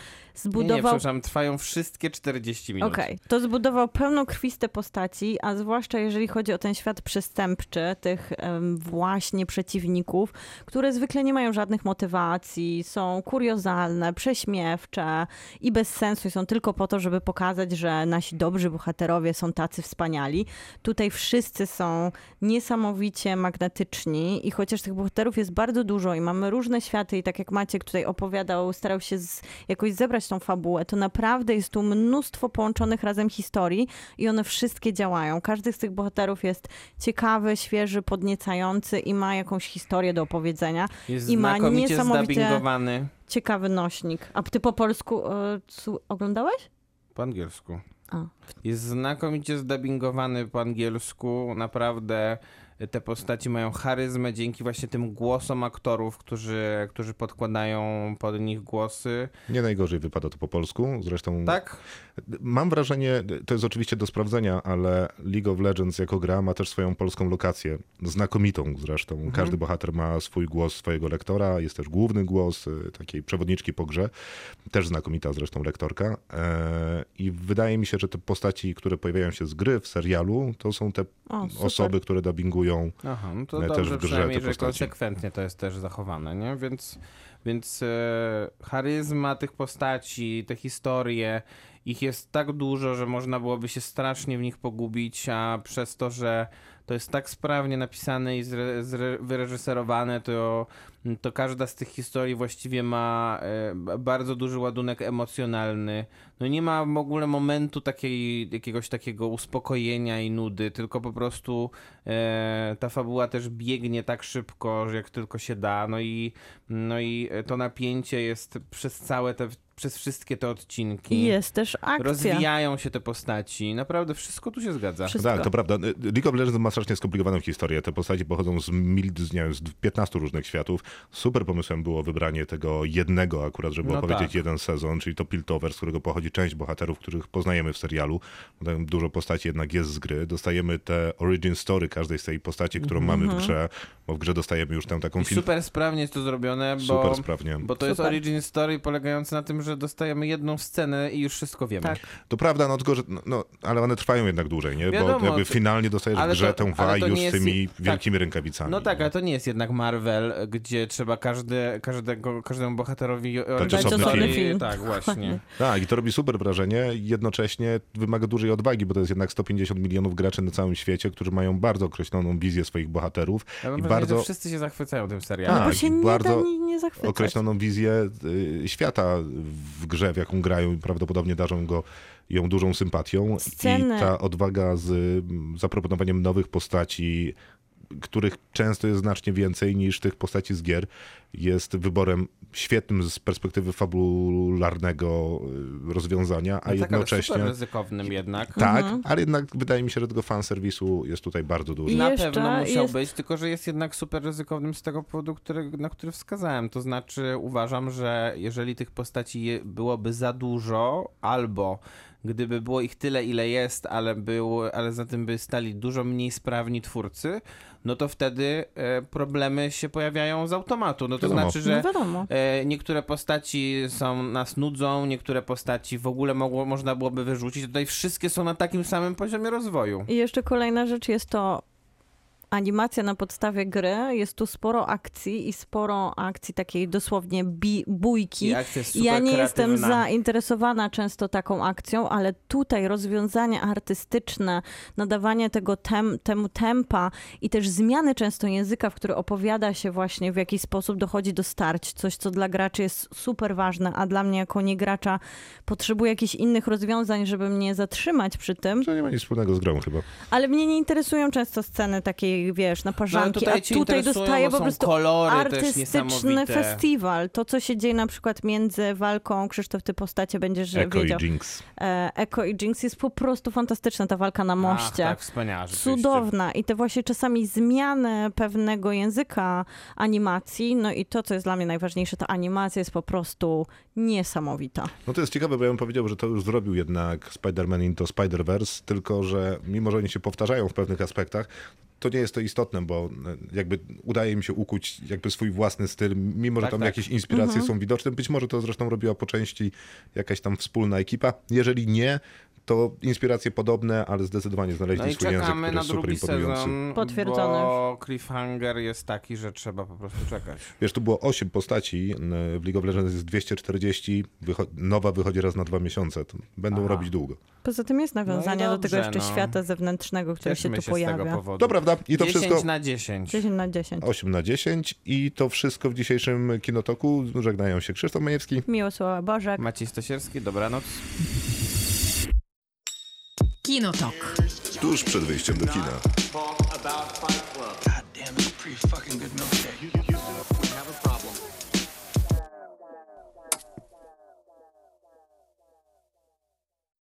Nie, nie, zbudował przepraszam, trwają wszystkie 40 minut. Okej, to zbudował pełnokrwiste postaci, a zwłaszcza jeżeli chodzi o ten świat przestępczy, tych em, właśnie przeciwników, które zwykle nie mają żadnych motywacji, są kuriozalne, prześmiewcze i bez sensu i są tylko po to, żeby pokazać, że nasi dobrzy bohaterowie są tacy wspaniali. Tutaj wszyscy są niesamowicie magnetyczni i chociaż tych bohaterów jest bardzo dużo i mamy różne światy i tak jak Maciek tutaj opowiadał, starał się z, jakoś zebrać tą fabułę, to naprawdę jest tu mnóstwo połączonych razem historii i one wszystkie działają. Każdy z tych bohaterów jest ciekawy, świeży, podniecający i ma jakąś historię do opowiedzenia. Jest I ma znakomicie niesamowicie- zdubbingowany Ciekawy nośnik. A ty po polsku su- oglądałeś? po angielsku. A. Jest znakomicie zdubbingowany po angielsku. Naprawdę te postaci mają charyzmę dzięki właśnie tym głosom aktorów, którzy, którzy podkładają pod nich głosy. Nie najgorzej wypada to po polsku. Zresztą Tak? mam wrażenie, to jest oczywiście do sprawdzenia, ale League of Legends jako gra ma też swoją polską lokację. Znakomitą zresztą. Mhm. Każdy bohater ma swój głos swojego lektora. Jest też główny głos y, takiej przewodniczki po grze. Też znakomita zresztą lektorka. E, I wydaje mi się, że te postaci, które pojawiają się z gry w serialu, to są te O, osoby, które dubbingują Aha, no to też dobrze w grze te że konsekwentnie to jest też zachowane, nie? Więc, więc e, charyzma tych postaci, te historie ich jest tak dużo, że można byłoby się strasznie w nich pogubić, a przez to, że to jest tak sprawnie napisane i zre, zre, wyreżyserowane, to, to każda z tych historii właściwie ma e, bardzo duży ładunek emocjonalny. No nie ma w ogóle momentu takiej, jakiegoś takiego uspokojenia i nudy, tylko po prostu e, ta fabuła też biegnie tak szybko, że jak tylko się da. No i, no i to napięcie jest przez całe te, przez wszystkie te odcinki. I jest też akcja. Rozwijają się te postaci. Naprawdę wszystko tu się zgadza. Wszystko. Tak, to prawda. League of Legends ma strasznie skomplikowaną historię. Te postaci pochodzą z, mil, z, nie wiem, z 15 różnych światów. Super pomysłem było wybranie tego jednego akurat, żeby No opowiedzieć tak. jeden sezon, czyli to Piltover, z którego pochodzi część bohaterów, których poznajemy w serialu. Tam dużo postaci jednak jest z gry. Dostajemy te origin story każdej z tej postaci, którą mamy w grze, bo w grze dostajemy już tę taką I film... super sprawnie jest to zrobione, bo, Super sprawnie. bo to jest Super. origin story polegający na tym, że dostajemy jedną scenę i już wszystko wiemy. Tak. To prawda, no tylko, że, no, no, ale one trwają jednak dłużej, nie? Wiadomo, bo jakby finalnie dostajesz w grze to- tę waj już jest- tymi tak. wielkimi rękawicami. No tak, ale to nie jest jednak Marvel, gdzie trzeba każdy, każdego, każdemu bohaterowi origin osobny film. film. Tak, właśnie. Tak, i to robi super wrażenie. Jednocześnie wymaga dużej odwagi, bo to jest jednak 150 milionów graczy na całym świecie, którzy mają bardzo określoną wizję swoich bohaterów Ja i bardzo wszyscy się zachwycają tym serialem. No bo Tak, się nie bardzo nie, nie określoną wizję y, świata w grze, w jaką grają i prawdopodobnie darzą go ją dużą sympatią. Sceny. I ta odwaga z zaproponowaniem nowych postaci, których często jest znacznie więcej niż tych postaci z gier, jest wyborem świetnym z perspektywy fabularnego y, rozwiązania, a No tak, ale jednocześnie... super ryzykownym jednak. Tak, ale jednak wydaje mi się, że tego fanserwisu jest tutaj bardzo dużo. I Na jeszcze pewno musiał jest- być, tylko że jest jednak super ryzykownym z tego powodu, który, na który wskazałem. To znaczy uważam, że jeżeli tych postaci byłoby za dużo, albo gdyby było ich tyle, ile jest, ale, był, ale za tym by stali dużo mniej sprawni twórcy, no to wtedy e, problemy się pojawiają z automatu. No to Wiadomo. znaczy, że No. E, niektóre postaci są nas nudzą, niektóre postaci w ogóle mogło, można byłoby wyrzucić. Tutaj wszystkie są na takim samym poziomie rozwoju. I jeszcze kolejna rzecz jest to animacja na podstawie gry. Jest tu sporo akcji i sporo akcji takiej dosłownie bi- bójki. I akcja jest super Ja nie jestem zainteresowana często taką akcją, ale tutaj rozwiązania artystyczne, nadawanie tego tem, temu tempa i też zmiany często języka, w który opowiada się właśnie w jakiś sposób dochodzi do starć. Coś, co dla graczy jest super ważne, a dla mnie jako niegracza potrzebuję jakichś innych rozwiązań, żeby mnie zatrzymać przy tym. To nie ma nic wspólnego z grą chyba. Ale mnie nie interesują często sceny takiej, wiesz, No, ale naparzanki, tutaj a tutaj bo po prostu artystyczny festiwal. To, co się dzieje na przykład między walką, Krzysztof, ty postacie będziesz Echo wiedział. i Jinx. E, Eko i Jinx jest po prostu fantastyczna, ta walka na Ach, moście. tak, wspaniała. Cudowna i te właśnie czasami zmiany pewnego języka animacji, no i to, co jest dla mnie najważniejsze, ta animacja jest po prostu niesamowita. No to jest ciekawe, bo ja bym powiedział, że to już zrobił jednak Spider-Man Into Spider-Verse, tylko że mimo, że oni się powtarzają w pewnych aspektach, to nie jest to istotne, bo e, jakby udaje mi się ukuć jakby swój własny styl, mimo, że Tak, tam tak. jakieś inspiracje są widoczne. Być może to zresztą robiła po części jakaś tam wspólna ekipa. Jeżeli nie, to inspiracje podobne, ale zdecydowanie znaleźli No swój język, czekamy który na jest super imponujący. sezon, Potwierdzone bo cliffhanger jest taki, że trzeba po prostu czekać. Wiesz, tu było 8 postaci, w League of Legends jest 240, wycho- nowa wychodzi raz na dwa miesiące. To będą Aha. robić długo. Poza tym jest nawiązania do tego jeszcze no. świata zewnętrznego, który się Cieszmy tu się z tego pojawia. powodu. To prawda, i to 10 wszystko na 10. 10 na 10. 8 na 10 i to wszystko w dzisiejszym Kinotoku. Żegnają się Krzysztof Majewski. Miło słowa Bożek. Maciej Stasierski, dobranoc. Kinotok. Tuż przed wyjściem do kina.